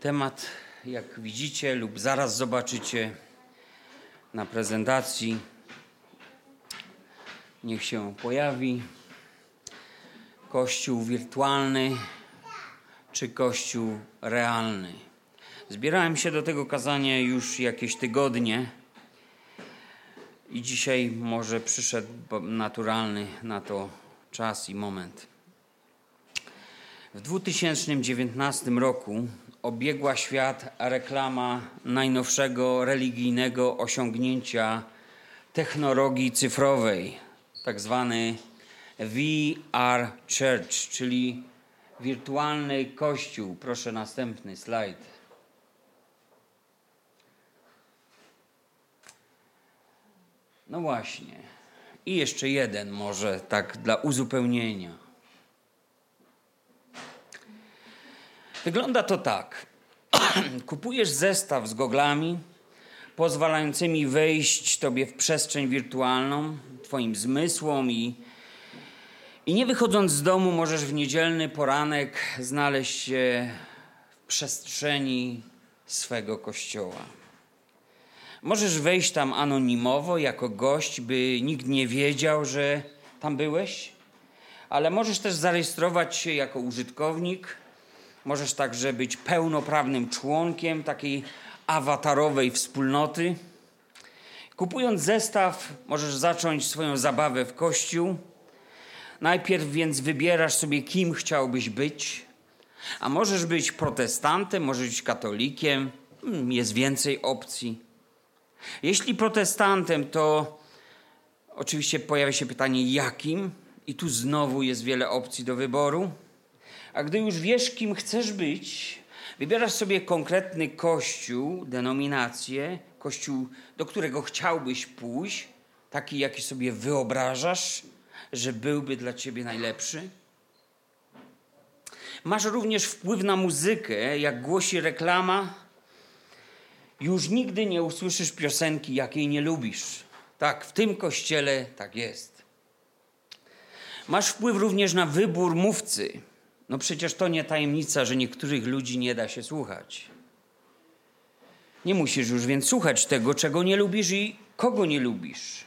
Temat, jak widzicie lub zaraz zobaczycie na prezentacji, niech się pojawi. Kościół wirtualny czy Kościół realny. Zbierałem się do tego kazania już jakieś tygodnie i dzisiaj może przyszedł naturalny na to czas i moment. W 2019 roku obiegła świat reklama najnowszego religijnego osiągnięcia technologii cyfrowej, tak zwany VR Church, czyli wirtualny kościół. Proszę następny slajd. No właśnie. I jeszcze jeden może tak dla uzupełnienia. Wygląda to tak. Kupujesz zestaw z goglami pozwalającymi wejść tobie w przestrzeń wirtualną, twoim zmysłom i i nie wychodząc z domu możesz w niedzielny poranek znaleźć się w przestrzeni swego kościoła. Możesz wejść tam anonimowo jako gość, by nikt nie wiedział, że tam byłeś, ale możesz też zarejestrować się jako użytkownik. Możesz także być pełnoprawnym członkiem takiej awatarowej wspólnoty. Kupując zestaw, możesz zacząć swoją zabawę w kościół. Najpierw więc wybierasz sobie, kim chciałbyś być. A możesz być protestantem, możesz być katolikiem, hmm, jest więcej opcji. Jeśli protestantem, to oczywiście pojawia się pytanie, jakim? I tu znowu jest wiele opcji do wyboru. A gdy już wiesz, kim chcesz być, wybierasz sobie konkretny kościół, denominację, kościół, do którego chciałbyś pójść, taki, jaki sobie wyobrażasz, że byłby dla ciebie najlepszy. Masz również wpływ na muzykę, jak głosi reklama. Już nigdy nie usłyszysz piosenki, jakiej nie lubisz. Tak, w tym kościele tak jest. Masz wpływ również na wybór mówcy. No przecież to nie tajemnica, że niektórych ludzi nie da się słuchać. Nie musisz już więc słuchać tego, czego nie lubisz i kogo nie lubisz.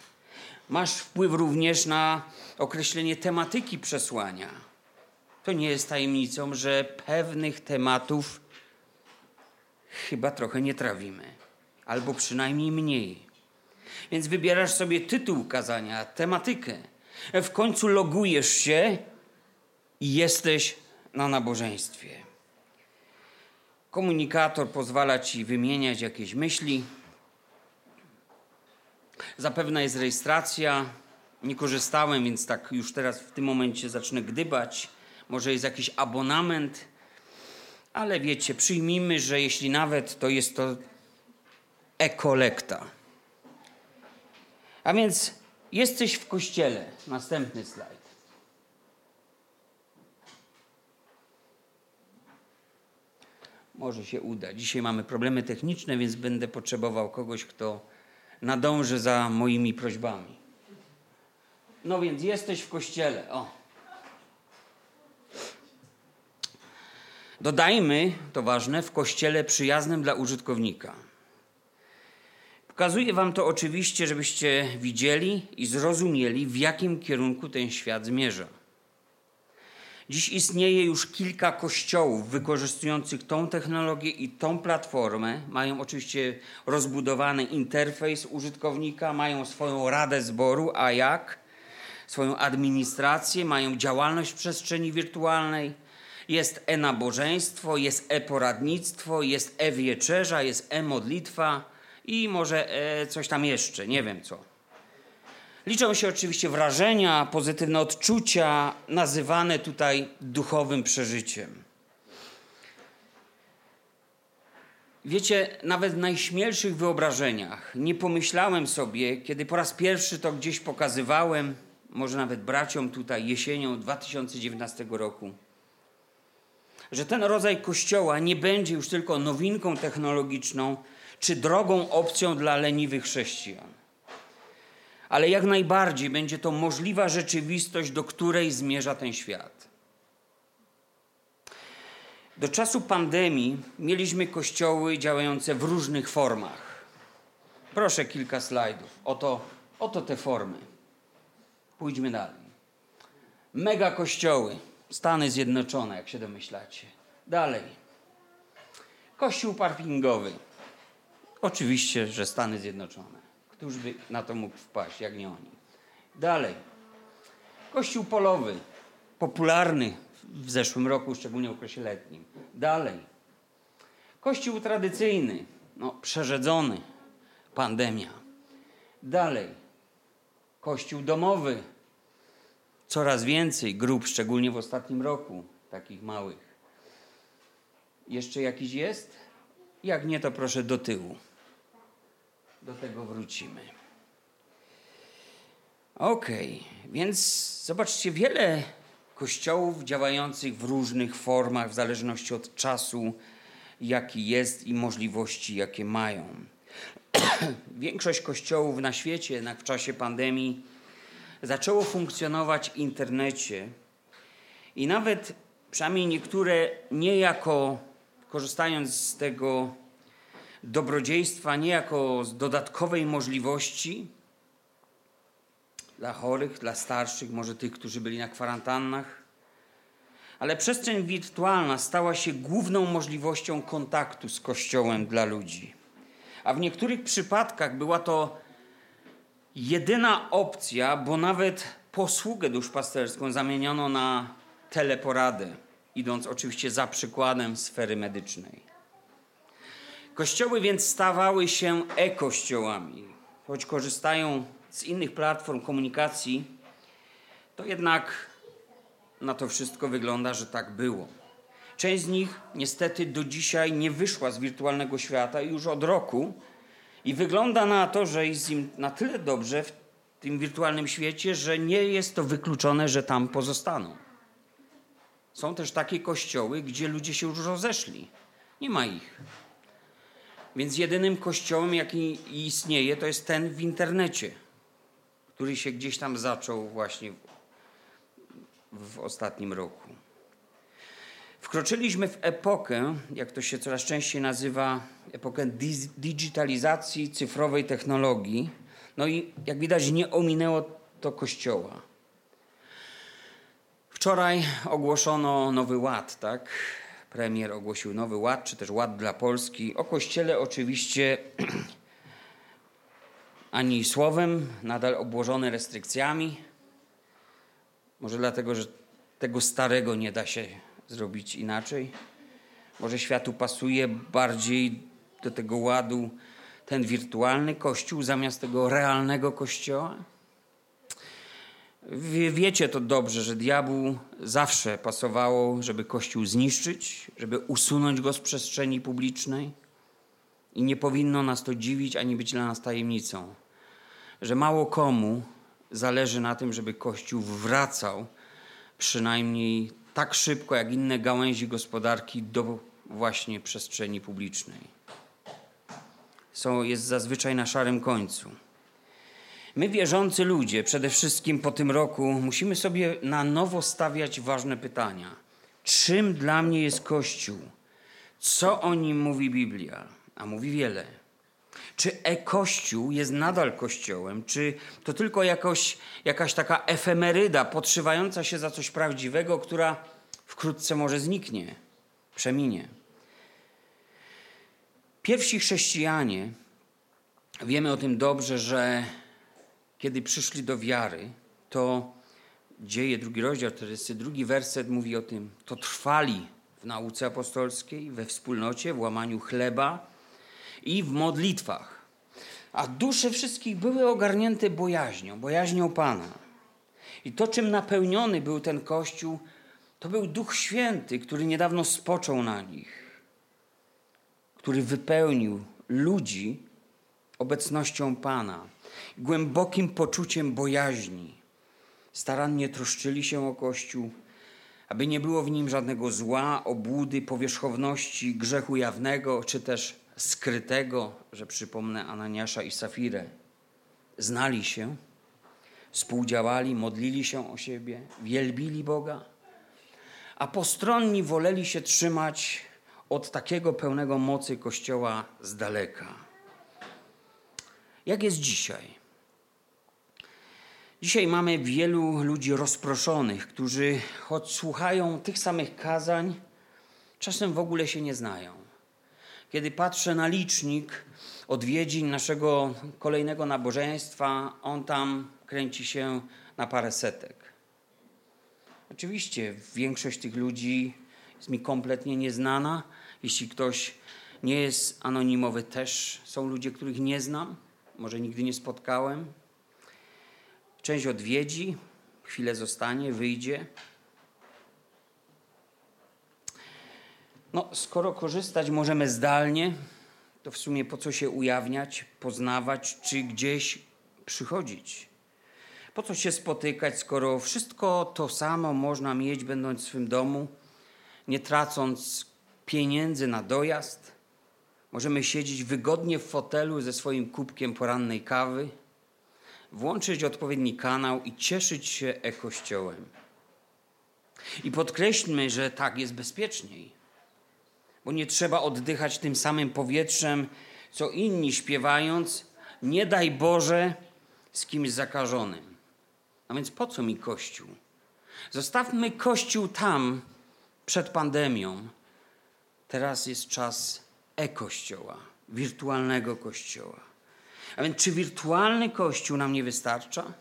Masz wpływ również na określenie tematyki przesłania. To nie jest tajemnicą, że pewnych tematów chyba trochę nie trawimy, albo przynajmniej mniej. Więc wybierasz sobie tytuł kazania, tematykę. W końcu logujesz się i jesteś na nabożeństwie. Komunikator pozwala ci wymieniać jakieś myśli. Zapewne jest rejestracja. Nie korzystałem, więc tak już teraz w tym momencie zacznę gdybać. Może jest jakiś abonament, ale wiecie, przyjmijmy, że jeśli nawet to jest to e-kolekta. A więc jesteś w kościele. Następny slajd. Może się uda. Dzisiaj mamy problemy techniczne, więc będę potrzebował kogoś, kto nadąży za moimi prośbami. No więc jesteś w kościele. O. Dodajmy, to ważne, w kościele przyjaznym dla użytkownika. Pokazuję Wam to oczywiście, żebyście widzieli i zrozumieli, w jakim kierunku ten świat zmierza. Dziś istnieje już kilka kościołów wykorzystujących tą technologię i tą platformę. Mają oczywiście rozbudowany interfejs użytkownika, mają swoją radę zboru, a jak? Swoją administrację, mają działalność w przestrzeni wirtualnej. Jest e-nabożeństwo, jest e-poradnictwo, jest e-wieczerza, jest e-modlitwa i może e coś tam jeszcze, nie wiem co. Liczą się oczywiście wrażenia, pozytywne odczucia, nazywane tutaj duchowym przeżyciem. Wiecie, nawet w najśmielszych wyobrażeniach nie pomyślałem sobie, kiedy po raz pierwszy to gdzieś pokazywałem, może nawet braciom tutaj jesienią 2019 roku, że ten rodzaj kościoła nie będzie już tylko nowinką technologiczną czy drogą opcją dla leniwych chrześcijan ale jak najbardziej będzie to możliwa rzeczywistość, do której zmierza ten świat. Do czasu pandemii mieliśmy kościoły działające w różnych formach. Proszę kilka slajdów. Oto, oto te formy. Pójdźmy dalej. Mega kościoły. Stany Zjednoczone, jak się domyślacie. Dalej. Kościół parkingowy. Oczywiście, że Stany Zjednoczone. Któż by na to mógł wpaść, jak nie oni. Dalej. Kościół polowy. Popularny w zeszłym roku, szczególnie w okresie letnim. Dalej. Kościół tradycyjny. No, przerzedzony. Pandemia. Dalej. Kościół domowy. Coraz więcej grup, szczególnie w ostatnim roku, takich małych. Jeszcze jakiś jest? Jak nie, to proszę do tyłu. Do tego wrócimy. Okej, okay, więc zobaczcie, wiele kościołów działających w różnych formach, w zależności od czasu, jaki jest i możliwości, jakie mają. Większość kościołów na świecie, jednak w czasie pandemii, zaczęło funkcjonować w internecie i nawet przynajmniej niektóre niejako korzystając z tego dobrodziejstwa, niejako z dodatkowej możliwości dla chorych, dla starszych, może tych, którzy byli na kwarantannach. Ale przestrzeń wirtualna stała się główną możliwością kontaktu z Kościołem dla ludzi. A w niektórych przypadkach była to jedyna opcja, bo nawet posługę duszpasterską zamieniono na teleporadę, idąc oczywiście za przykładem sfery medycznej. Kościoły więc stawały się e-kościołami. Choć korzystają z innych platform komunikacji, to jednak na to wszystko wygląda, że tak było. Część z nich niestety do dzisiaj nie wyszła z wirtualnego świata już od roku i wygląda na to, że jest im na tyle dobrze w tym wirtualnym świecie, że nie jest to wykluczone, że tam pozostaną. Są też takie kościoły, gdzie ludzie się już rozeszli. Nie ma ich. Więc jedynym kościołem, jaki istnieje, to jest ten w internecie, który się gdzieś tam zaczął właśnie w, w ostatnim roku. Wkroczyliśmy w epokę, jak to się coraz częściej nazywa, epokę digitalizacji, cyfrowej technologii. No i jak widać, nie ominęło to Kościoła. Wczoraj ogłoszono nowy ład, tak? Premier ogłosił nowy ład, czy też ład dla Polski. O Kościele oczywiście ani słowem, nadal obłożony restrykcjami. Może dlatego, że tego starego nie da się zrobić inaczej. Może światu pasuje bardziej do tego ładu ten wirtualny kościół zamiast tego realnego kościoła? Wiecie to dobrze, że diabłu zawsze pasowało, żeby Kościół zniszczyć, żeby usunąć go z przestrzeni publicznej. I nie powinno nas to dziwić ani być dla nas tajemnicą, że mało komu zależy na tym, żeby Kościół wracał przynajmniej tak szybko jak inne gałęzi gospodarki do właśnie przestrzeni publicznej. Są, jest zazwyczaj na szarym końcu. My, wierzący ludzie, przede wszystkim po tym roku, musimy sobie na nowo stawiać ważne pytania. Czym dla mnie jest Kościół? Co o nim mówi Biblia? A mówi wiele. Czy e-kościół jest nadal kościołem? Czy to tylko jakoś, jakaś taka efemeryda podszywająca się za coś prawdziwego, która wkrótce może zniknie, przeminie? Pierwsi chrześcijanie, wiemy o tym dobrze, że kiedy przyszli do wiary, to dzieje drugi rozdział, 42 werset mówi o tym, to trwali w nauce apostolskiej, we wspólnocie, w łamaniu chleba i w modlitwach. A dusze wszystkich były ogarnięte bojaźnią, bojaźnią Pana. I to, czym napełniony był ten Kościół, to był Duch Święty, który niedawno spoczął na nich, który wypełnił ludzi obecnością Pana głębokim poczuciem bojaźni. Starannie troszczyli się o Kościół, aby nie było w nim żadnego zła, obłudy, powierzchowności, grzechu jawnego czy też skrytego, że przypomnę Ananiasza i Safirę. Znali się, współdziałali, modlili się o siebie, wielbili Boga, a postronni woleli się trzymać od takiego pełnego mocy Kościoła z daleka. Jak jest dzisiaj? Dzisiaj mamy wielu ludzi rozproszonych, którzy choć słuchają tych samych kazań, czasem w ogóle się nie znają. Kiedy patrzę na licznik odwiedzin naszego kolejnego nabożeństwa, on tam kręci się na parę setek. Oczywiście większość tych ludzi jest mi kompletnie nieznana. Jeśli ktoś nie jest anonimowy, też są ludzie, których nie znam, może nigdy nie spotkałem. Część odwiedzi, chwilę zostanie, wyjdzie. No, skoro korzystać możemy zdalnie, to w sumie po co się ujawniać, poznawać, czy gdzieś przychodzić? Po co się spotykać, skoro wszystko to samo można mieć, będąc w swym domu, nie tracąc pieniędzy na dojazd? Możemy siedzieć wygodnie w fotelu ze swoim kubkiem porannej kawy, włączyć odpowiedni kanał i cieszyć się e-kościołem. I podkreślmy, że tak jest bezpieczniej, bo nie trzeba oddychać tym samym powietrzem, co inni śpiewając, nie daj Boże, z kimś zakażonym. A więc po co mi Kościół? Zostawmy Kościół tam przed pandemią. Teraz jest czas e-kościoła, wirtualnego kościoła. A więc czy wirtualny kościół nam nie wystarcza?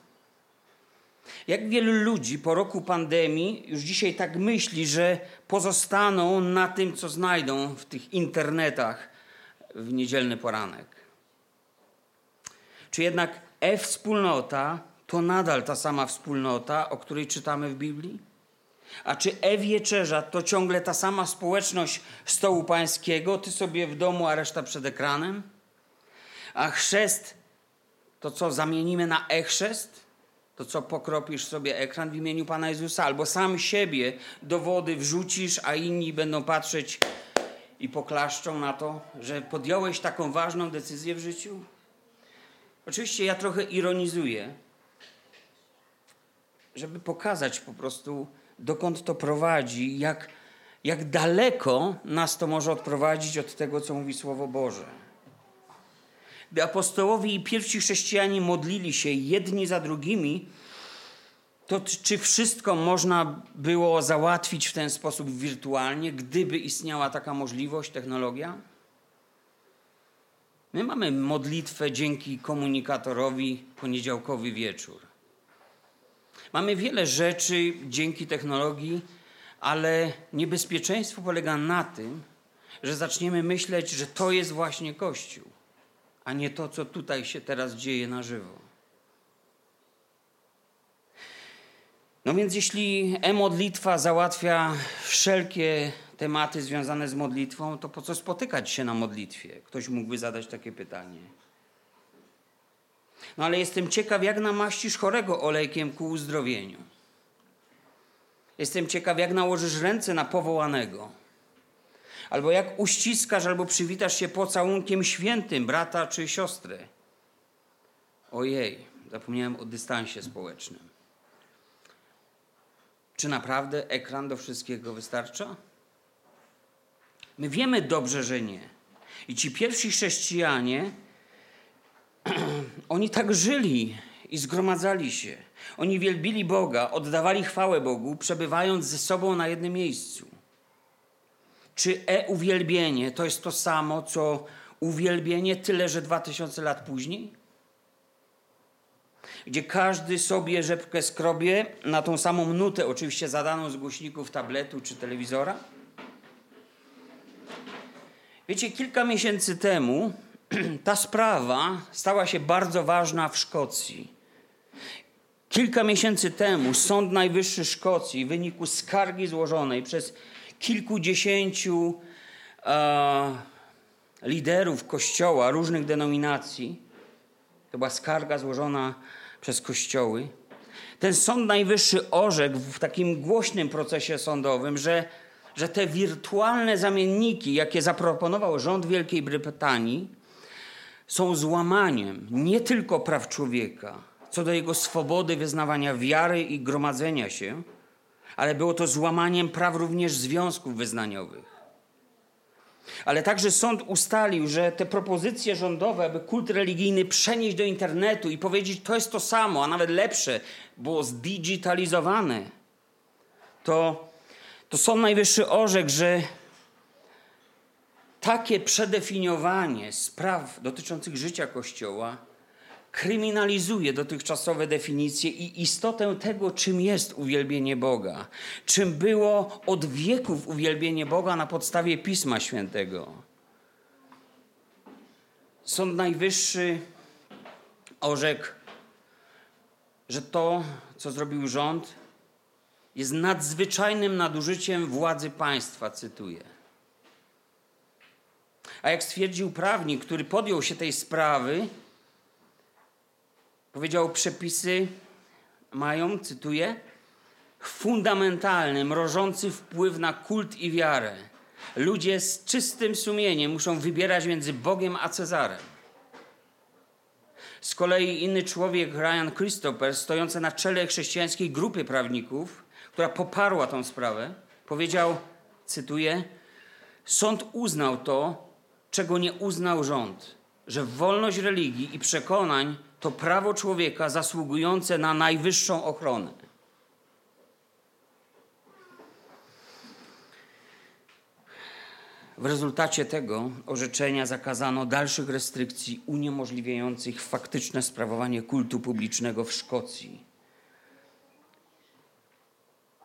Jak wielu ludzi po roku pandemii już dzisiaj tak myśli, że pozostaną na tym, co znajdą w tych internetach w niedzielny poranek? Czy jednak e-wspólnota to nadal ta sama wspólnota, o której czytamy w Biblii? A czy e-wieczerza to ciągle ta sama społeczność stołu pańskiego, ty sobie w domu, a reszta przed ekranem? A chrzest to co zamienimy na e-chrzest? To co pokropisz sobie ekran w imieniu Pana Jezusa, albo sam siebie do wody wrzucisz, a inni będą patrzeć i poklaszczą na to, że podjąłeś taką ważną decyzję w życiu? Oczywiście ja trochę ironizuję, żeby pokazać po prostu, dokąd to prowadzi, jak, jak daleko nas to może odprowadzić od tego, co mówi Słowo Boże. Gdy apostołowie i pierwsi chrześcijanie modlili się jedni za drugimi, to czy wszystko można było załatwić w ten sposób wirtualnie, gdyby istniała taka możliwość, technologia? My mamy modlitwę dzięki komunikatorowi poniedziałkowy wieczór. Mamy wiele rzeczy dzięki technologii, ale niebezpieczeństwo polega na tym, że zaczniemy myśleć, że to jest właśnie Kościół, a nie to, co tutaj się teraz dzieje na żywo. No więc jeśli e-modlitwa załatwia wszelkie tematy związane z modlitwą, to po co spotykać się na modlitwie? Ktoś mógłby zadać takie pytanie. No ale jestem ciekaw, jak namaścisz chorego olejkiem ku uzdrowieniu. Jestem ciekaw, jak nałożysz ręce na powołanego. Albo jak uściskasz albo przywitasz się pocałunkiem świętym brata czy siostrę. Ojej, zapomniałem o dystansie społecznym. Czy naprawdę ekran do wszystkiego wystarcza? My wiemy dobrze, że nie. I ci pierwsi chrześcijanie oni tak żyli i zgromadzali się. Oni wielbili Boga, oddawali chwałę Bogu, przebywając ze sobą na jednym miejscu. Czy e-uwielbienie to jest to samo, co uwielbienie, tyle że dwa tysiące lat później? Gdzie każdy sobie rzepkę skrobie na tą samą nutę, oczywiście zadaną z głośników tabletu czy telewizora? Wiecie, kilka miesięcy temu ta sprawa stała się bardzo ważna w Szkocji. Kilka miesięcy temu Sąd Najwyższy Szkocji w wyniku skargi złożonej przez kilkudziesięciu e, liderów kościoła różnych denominacji, to była skarga złożona przez kościoły, ten Sąd Najwyższy orzekł w takim głośnym procesie sądowym, że, że te wirtualne zamienniki, jakie zaproponował rząd Wielkiej Brytanii, są złamaniem nie tylko praw człowieka, co do jego swobody wyznawania wiary i gromadzenia się, ale było to złamaniem praw również związków wyznaniowych. Ale także sąd ustalił, że te propozycje rządowe, aby kult religijny przenieść do internetu i powiedzieć, to jest to samo, a nawet lepsze, było zdigitalizowane, to, to Sąd Najwyższy orzekł, że takie przedefiniowanie spraw dotyczących życia Kościoła kryminalizuje dotychczasowe definicje i istotę tego, czym jest uwielbienie Boga, czym było od wieków uwielbienie Boga na podstawie Pisma Świętego. Sąd Najwyższy orzekł, że to, co zrobił rząd, jest nadzwyczajnym nadużyciem władzy państwa, cytuję. A jak stwierdził prawnik, który podjął się tej sprawy, powiedział, przepisy mają, cytuję, fundamentalny, mrożący wpływ na kult i wiarę. Ludzie z czystym sumieniem muszą wybierać między Bogiem a Cezarem. Z kolei inny człowiek, Ryan Christopher, stojący na czele chrześcijańskiej grupy prawników, która poparła tą sprawę, powiedział, cytuję, sąd uznał to, czego nie uznał rząd, że wolność religii i przekonań to prawo człowieka zasługujące na najwyższą ochronę. W rezultacie tego orzeczenia zakazano dalszych restrykcji uniemożliwiających faktyczne sprawowanie kultu publicznego w Szkocji.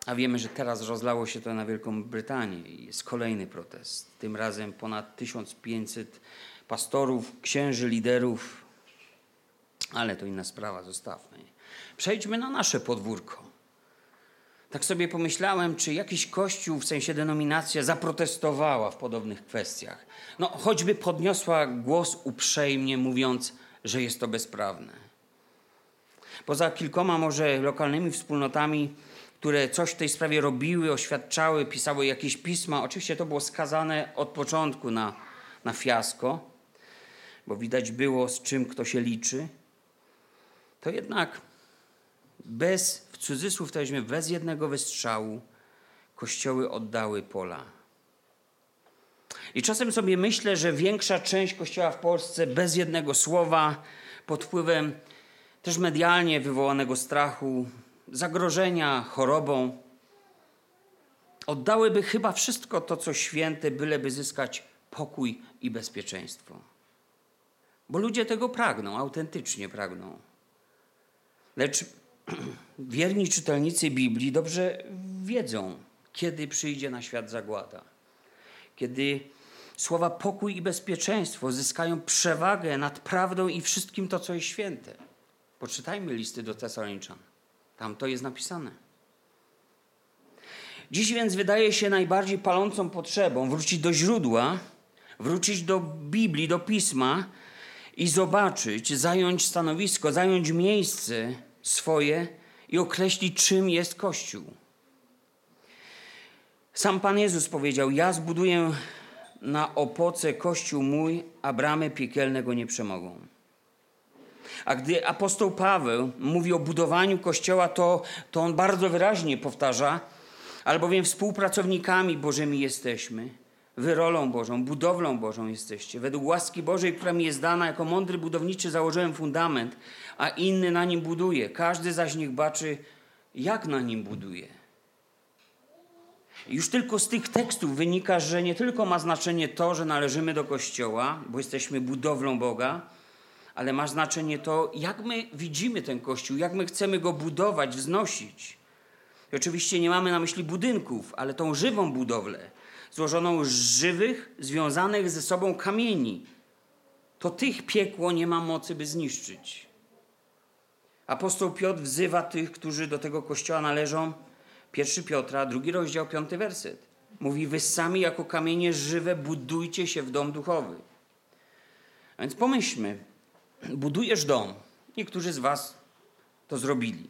A wiemy, że teraz rozlało się to na Wielką Brytanię i jest kolejny protest. Tym razem ponad 1500 pastorów, księży, liderów ale to inna sprawa, zostawmy. Przejdźmy na nasze podwórko. Tak sobie pomyślałem, czy jakiś kościół, w sensie denominacja, zaprotestowała w podobnych kwestiach. No, choćby podniosła głos uprzejmie, mówiąc, że jest to bezprawne. Poza kilkoma może lokalnymi wspólnotami, które coś w tej sprawie robiły, oświadczały, pisały jakieś pisma, oczywiście to było skazane od początku na, na fiasko, bo widać było, z czym kto się liczy to jednak bez, w cudzysłów to weźmie, bez jednego wystrzału kościoły oddały pola. I czasem sobie myślę, że większa część kościoła w Polsce bez jednego słowa, pod wpływem też medialnie wywołanego strachu, zagrożenia chorobą, oddałyby chyba wszystko to, co święte, byleby zyskać pokój i bezpieczeństwo. Bo ludzie tego pragną, autentycznie pragną. Lecz wierni czytelnicy Biblii dobrze wiedzą, kiedy przyjdzie na świat zagłada. Kiedy słowa pokój i bezpieczeństwo zyskają przewagę nad prawdą i wszystkim to, co jest święte. Poczytajmy listy do Tesaloniczan. Tam to jest napisane. Dziś więc wydaje się najbardziej palącą potrzebą wrócić do źródła, wrócić do Biblii, do Pisma i zobaczyć, zająć stanowisko, zająć miejsce swoje i określić, czym jest Kościół. Sam Pan Jezus powiedział: Ja zbuduję na opoce Kościół mój, a bramy piekielne go nie przemogą. A gdy apostoł Paweł mówi o budowaniu Kościoła, to, to on bardzo wyraźnie powtarza, albowiem współpracownikami Bożymi jesteśmy Wy rolą Bożą, budowlą Bożą jesteście. Według łaski Bożej, która mi jest dana, jako mądry budowniczy założyłem fundament, a inny na nim buduje. Każdy zaś niech baczy, jak na nim buduje. Już tylko z tych tekstów wynika, że nie tylko ma znaczenie to, że należymy do Kościoła, bo jesteśmy budowlą Boga, ale ma znaczenie to, jak my widzimy ten Kościół, jak my chcemy go budować, wznosić. I oczywiście nie mamy na myśli budynków, ale tą żywą budowlę, złożoną z żywych, związanych ze sobą kamieni. To tych piekło nie ma mocy, by zniszczyć. Apostoł Piotr wzywa tych, którzy do tego kościoła należą. Pierwszy Piotra, drugi rozdział, piąty werset. Mówi, wy sami jako kamienie żywe budujcie się w dom duchowy. A więc pomyślmy, budujesz dom. Niektórzy z was to zrobili.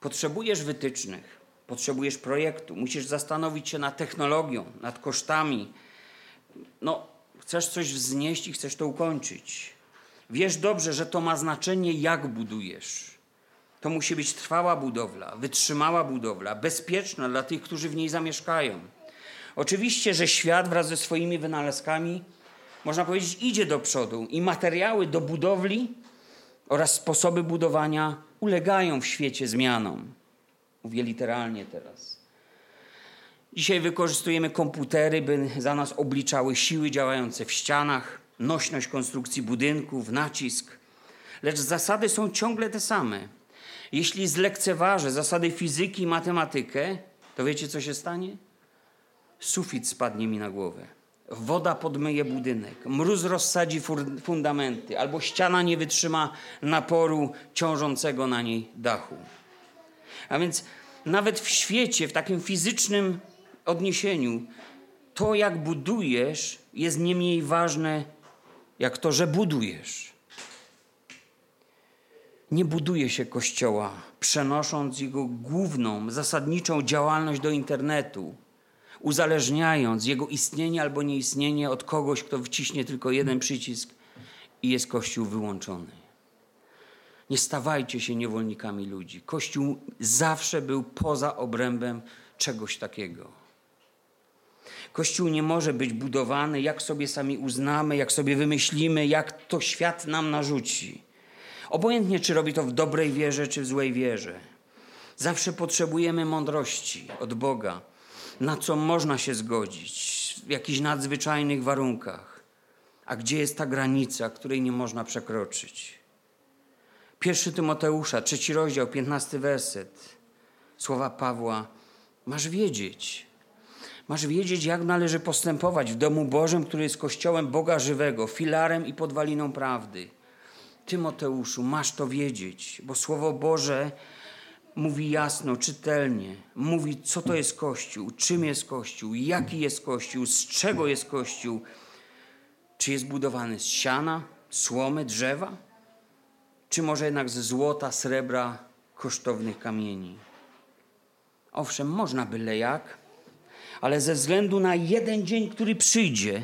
Potrzebujesz wytycznych. Potrzebujesz projektu, musisz zastanowić się nad technologią, nad kosztami. No, chcesz coś wznieść i chcesz to ukończyć. Wiesz dobrze, że to ma znaczenie, jak budujesz. To musi być trwała budowla, wytrzymała budowla, bezpieczna dla tych, którzy w niej zamieszkają. Oczywiście, że świat wraz ze swoimi wynalazkami, można powiedzieć, idzie do przodu i materiały do budowli oraz sposoby budowania ulegają w świecie zmianom. Mówię literalnie teraz. Dzisiaj wykorzystujemy komputery, by za nas obliczały siły działające w ścianach, nośność konstrukcji budynków, nacisk. Lecz zasady są ciągle te same. Jeśli zlekceważę zasady fizyki i matematykę, to wiecie, co się stanie? Sufit spadnie mi na głowę. Woda podmyje budynek, mróz rozsadzi fundamenty, albo ściana nie wytrzyma naporu ciążącego na niej dachu. A więc nawet w świecie, w takim fizycznym odniesieniu, to jak budujesz jest nie mniej ważne, jak to, że budujesz. Nie buduje się kościoła, przenosząc jego główną, zasadniczą działalność do internetu, uzależniając jego istnienie albo nieistnienie od kogoś, kto wciśnie tylko jeden przycisk i jest Kościół wyłączony. Nie stawajcie się niewolnikami ludzi. Kościół zawsze był poza obrębem czegoś takiego. Kościół nie może być budowany, jak sobie sami uznamy, jak sobie wymyślimy, jak to świat nam narzuci. Obojętnie, czy robi to w dobrej wierze, czy w złej wierze. Zawsze potrzebujemy mądrości od Boga, na co można się zgodzić w jakichś nadzwyczajnych warunkach, a gdzie jest ta granica, której nie można przekroczyć. Pierwszy Tymoteusza, trzeci rozdział, piętnasty werset. Słowa Pawła. Masz wiedzieć, masz wiedzieć, jak należy postępować w domu Bożym, który jest kościołem Boga żywego, filarem i podwaliną prawdy. Tymoteuszu, masz to wiedzieć, bo Słowo Boże mówi jasno, czytelnie, mówi, co to jest Kościół, czym jest Kościół, jaki jest Kościół, z czego jest Kościół, czy jest budowany z siana, słomy, drzewa, czy może jednak ze złota, srebra, kosztownych kamieni. Owszem, można byle jak, ale ze względu na jeden dzień, który przyjdzie,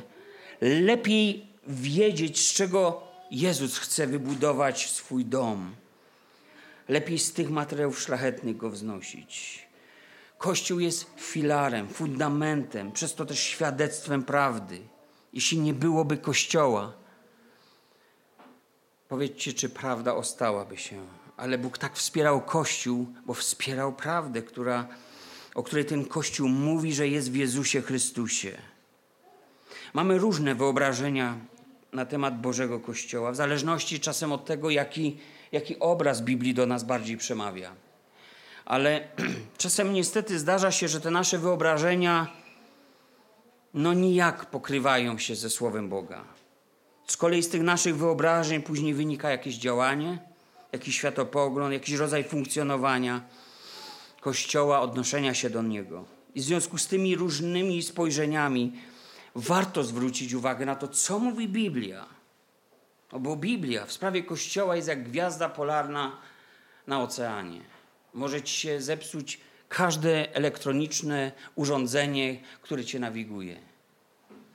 lepiej wiedzieć, z czego Jezus chce wybudować swój dom. Lepiej z tych materiałów szlachetnych go wznosić. Kościół jest filarem, fundamentem, przez to też świadectwem prawdy. Jeśli nie byłoby Kościoła, powiedzcie, czy prawda ostałaby się. Ale Bóg tak wspierał Kościół, bo wspierał prawdę, która, o której ten Kościół mówi, że jest w Jezusie Chrystusie. Mamy różne wyobrażenia na temat Bożego Kościoła, w zależności czasem od tego, jaki, jaki obraz Biblii do nas bardziej przemawia. Ale czasem niestety zdarza się, że te nasze wyobrażenia no nijak pokrywają się ze Słowem Boga. Z kolei z tych naszych wyobrażeń później wynika jakieś działanie, jakiś światopogląd, jakiś rodzaj funkcjonowania Kościoła, odnoszenia się do niego. I w związku z tymi różnymi spojrzeniami warto zwrócić uwagę na to, co mówi Biblia. Bo Biblia w sprawie Kościoła jest jak gwiazda polarna na oceanie. Może ci się zepsuć każde elektroniczne urządzenie, które cię nawiguje.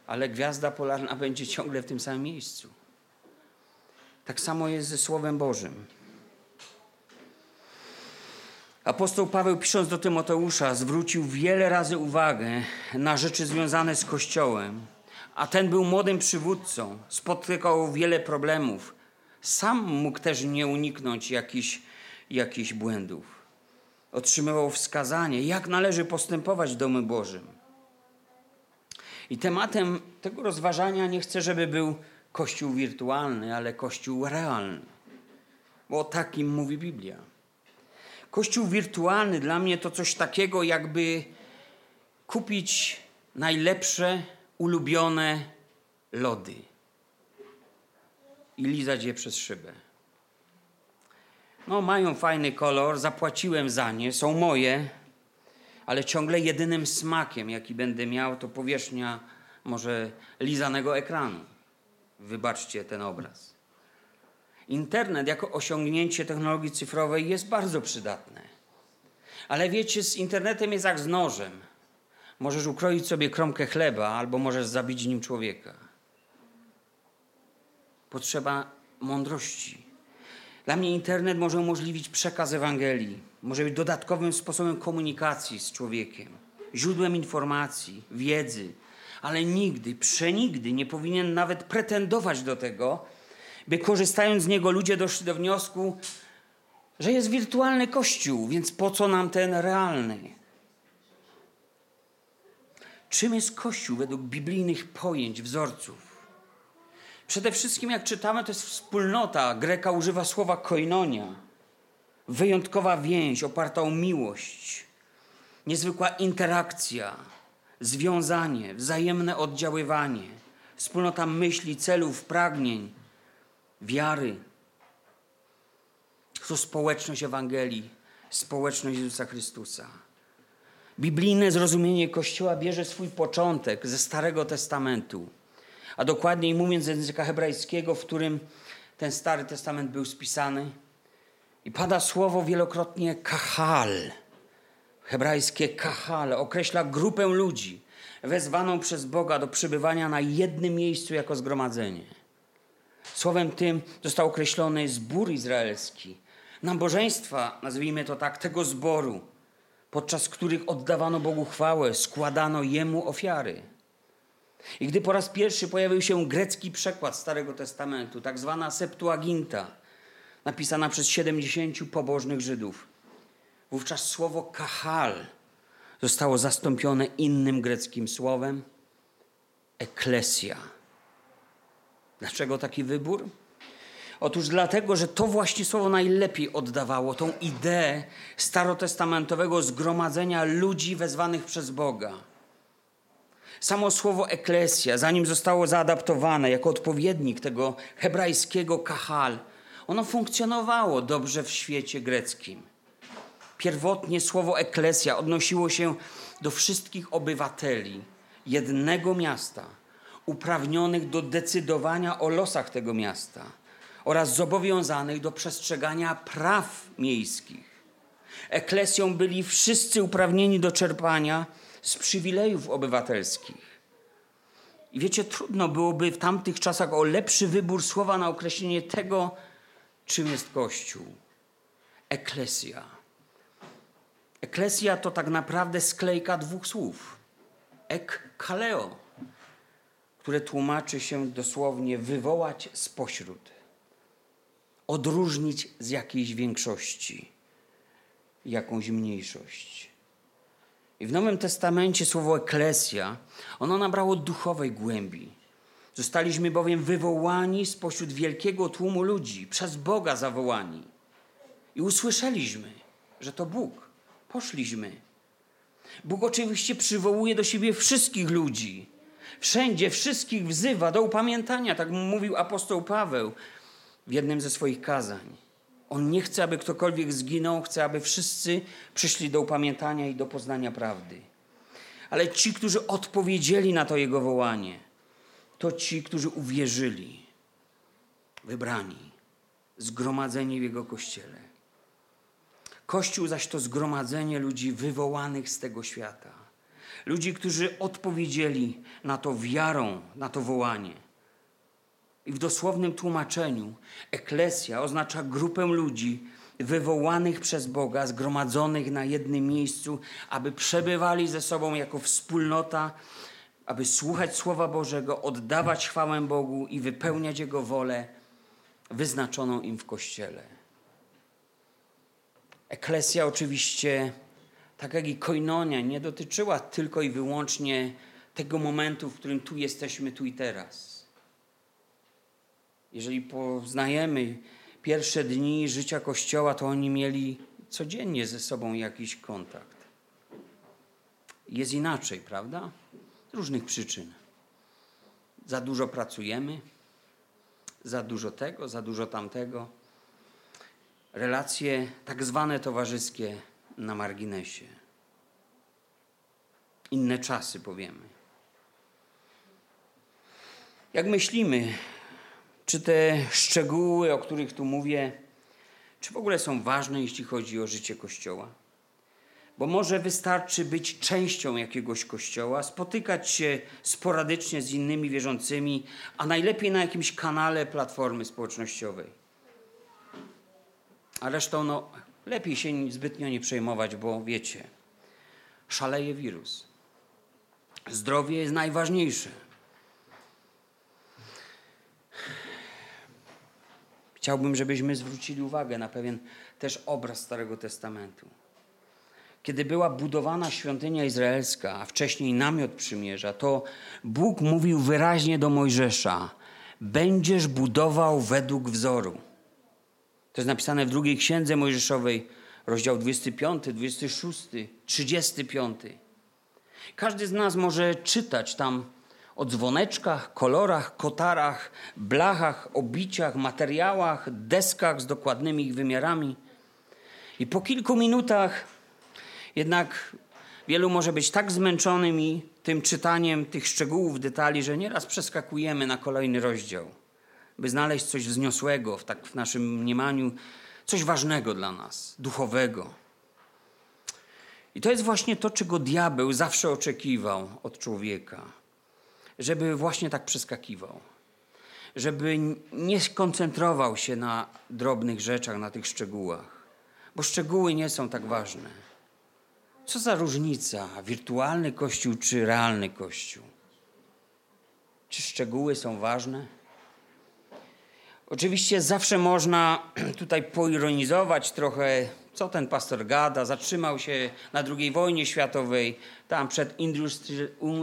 Ale gwiazda polarna będzie ciągle w tym samym miejscu. Tak samo jest ze Słowem Bożym. Apostoł Paweł, pisząc do Tymoteusza, zwrócił wiele razy uwagę na rzeczy związane z Kościołem, a ten był młodym przywódcą, spotykał wiele problemów. Sam mógł też nie uniknąć jakichś, jakichś błędów. Otrzymywał wskazanie, jak należy postępować w domu Bożym. I tematem tego rozważania nie chcę, żeby był Kościół wirtualny, ale Kościół realny, bo o takim mówi Biblia. Kościół wirtualny dla mnie to coś takiego, jakby kupić najlepsze, ulubione lody i lizać je przez szybę. No, mają fajny kolor, zapłaciłem za nie, są moje, ale ciągle jedynym smakiem, jaki będę miał, to powierzchnia może lizanego ekranu. Wybaczcie ten obraz. Internet jako osiągnięcie technologii cyfrowej jest bardzo przydatne. Ale wiecie, z internetem jest jak z nożem. Możesz ukroić sobie kromkę chleba, albo możesz zabić nim człowieka. Potrzeba mądrości. Dla mnie internet może umożliwić przekaz Ewangelii, może być dodatkowym sposobem komunikacji z człowiekiem, źródłem informacji, wiedzy, ale nigdy, przenigdy nie powinien nawet pretendować do tego, by korzystając z niego ludzie doszli do wniosku, że jest wirtualny kościół, więc po co nam ten realny? Czym jest kościół według biblijnych pojęć, wzorców? Przede wszystkim, jak czytamy, to jest wspólnota. Greka używa słowa koinonia. Wyjątkowa więź oparta o miłość, niezwykła interakcja, związanie, wzajemne oddziaływanie, wspólnota myśli, celów, pragnień, wiary. To społeczność Ewangelii, społeczność Jezusa Chrystusa. Biblijne zrozumienie Kościoła bierze swój początek ze Starego Testamentu, a dokładniej mówiąc z języka hebrajskiego, w którym ten Stary Testament był spisany. I pada słowo wielokrotnie kahal. Hebrajskie kahal określa grupę ludzi wezwaną przez Boga do przybywania na jednym miejscu jako zgromadzenie. Słowem tym został określony zbór izraelski, nabożeństwa, nazwijmy to tak, tego zboru, podczas których oddawano Bogu chwałę, składano Jemu ofiary. I gdy po raz pierwszy pojawił się grecki przekład Starego Testamentu, tak zwana Septuaginta, napisana przez 70 pobożnych Żydów, wówczas słowo kahal zostało zastąpione innym greckim słowem eklesja. Dlaczego taki wybór? Otóż dlatego, że to właśnie słowo najlepiej oddawało tą ideę starotestamentowego zgromadzenia ludzi wezwanych przez Boga. Samo słowo eklesja, zanim zostało zaadaptowane jako odpowiednik tego hebrajskiego kahal, ono funkcjonowało dobrze w świecie greckim. Pierwotnie słowo eklesja odnosiło się do wszystkich obywateli jednego miasta, uprawnionych do decydowania o losach tego miasta oraz zobowiązanych do przestrzegania praw miejskich. Eklesją byli wszyscy uprawnieni do czerpania z przywilejów obywatelskich. I wiecie, trudno byłoby w tamtych czasach o lepszy wybór słowa na określenie tego, czym jest Kościół. Eklesja. Eklesja to tak naprawdę sklejka dwóch słów. Ek kaleo, które tłumaczy się dosłownie wywołać spośród odróżnić z jakiejś większości jakąś mniejszość. I w Nowym Testamencie słowo eklesja, ono nabrało duchowej głębi. Zostaliśmy bowiem wywołani spośród wielkiego tłumu ludzi, przez Boga zawołani. I usłyszeliśmy, że to Bóg. Poszliśmy. Bóg oczywiście przywołuje do siebie wszystkich ludzi. Wszędzie wszystkich wzywa do upamiętania, tak mówił apostoł Paweł w jednym ze swoich kazań. On nie chce, aby ktokolwiek zginął, chce, aby wszyscy przyszli do upamiętania i do poznania prawdy. Ale ci, którzy odpowiedzieli na to Jego wołanie, to ci, którzy uwierzyli, wybrani, zgromadzeni w Jego Kościele. Kościół zaś to zgromadzenie ludzi wywołanych z tego świata. Ludzi, którzy odpowiedzieli na to wiarą, na to wołanie. I w dosłownym tłumaczeniu eklesja oznacza grupę ludzi wywołanych przez Boga, zgromadzonych na jednym miejscu, aby przebywali ze sobą jako wspólnota, aby słuchać Słowa Bożego, oddawać chwałę Bogu i wypełniać Jego wolę wyznaczoną im w Kościele. Eklesja oczywiście, tak jak i koinonia, nie dotyczyła tylko i wyłącznie tego momentu, w którym tu jesteśmy, tu i teraz jeżeli poznajemy pierwsze dni życia Kościoła, to oni mieli codziennie ze sobą jakiś kontakt. Jest inaczej, prawda? Z różnych przyczyn. Za dużo pracujemy, za dużo tego, za dużo tamtego. Relacje tak zwane towarzyskie na marginesie. Inne czasy, powiemy. Jak myślimy czy te szczegóły, o których tu mówię, czy w ogóle są ważne, jeśli chodzi o życie Kościoła? Bo może wystarczy być częścią jakiegoś kościoła, spotykać się sporadycznie z innymi wierzącymi, a najlepiej na jakimś kanale platformy społecznościowej. A resztą, no, lepiej się zbytnio nie przejmować, bo wiecie, szaleje wirus. Zdrowie jest najważniejsze. Chciałbym, żebyśmy zwrócili uwagę na pewien też obraz Starego Testamentu. Kiedy była budowana świątynia izraelska, a wcześniej namiot przymierza, to Bóg mówił wyraźnie do Mojżesza: Będziesz budował według wzoru. To jest napisane w drugiej księdze Mojżeszowej, rozdział 25, 26, 35. Każdy z nas może czytać tam o dzwoneczkach, kolorach, kotarach, blachach, obiciach, materiałach, deskach z dokładnymi ich wymiarami. I po kilku minutach jednak wielu może być tak zmęczonym tym czytaniem tych szczegółów, detali, że nieraz przeskakujemy na kolejny rozdział, by znaleźć coś wzniosłego w, tak w naszym mniemaniu, coś ważnego dla nas, duchowego. I to jest właśnie to, czego diabeł zawsze oczekiwał od człowieka żeby właśnie tak przeskakiwał. Żeby nie skoncentrował się na drobnych rzeczach, na tych szczegółach, bo szczegóły nie są tak ważne. Co za różnica, wirtualny kościół czy realny kościół? Czy szczegóły są ważne? Oczywiście zawsze można tutaj poironizować trochę, co ten pastor gada. Zatrzymał się na II wojnie światowej, tam przed industri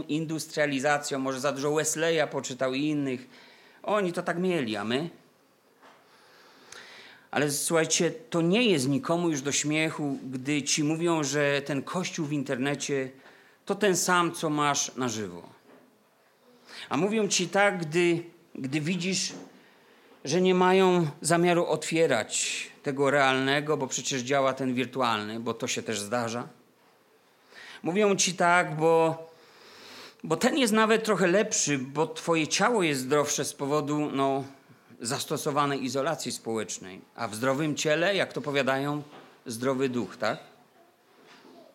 industrializacją, może za dużo Wesleya poczytał i innych. Oni to tak mieli, a my? Ale słuchajcie, to nie jest nikomu już do śmiechu, gdy ci mówią, że ten kościół w internecie to ten sam, co masz na żywo. A mówią ci tak, gdy, gdy widzisz że nie mają zamiaru otwierać tego realnego, bo przecież działa ten wirtualny, bo to się też zdarza. Mówią ci tak, bo, bo ten jest nawet trochę lepszy, bo twoje ciało jest zdrowsze z powodu no, zastosowanej izolacji społecznej. A w zdrowym ciele, jak to powiadają, zdrowy duch, tak?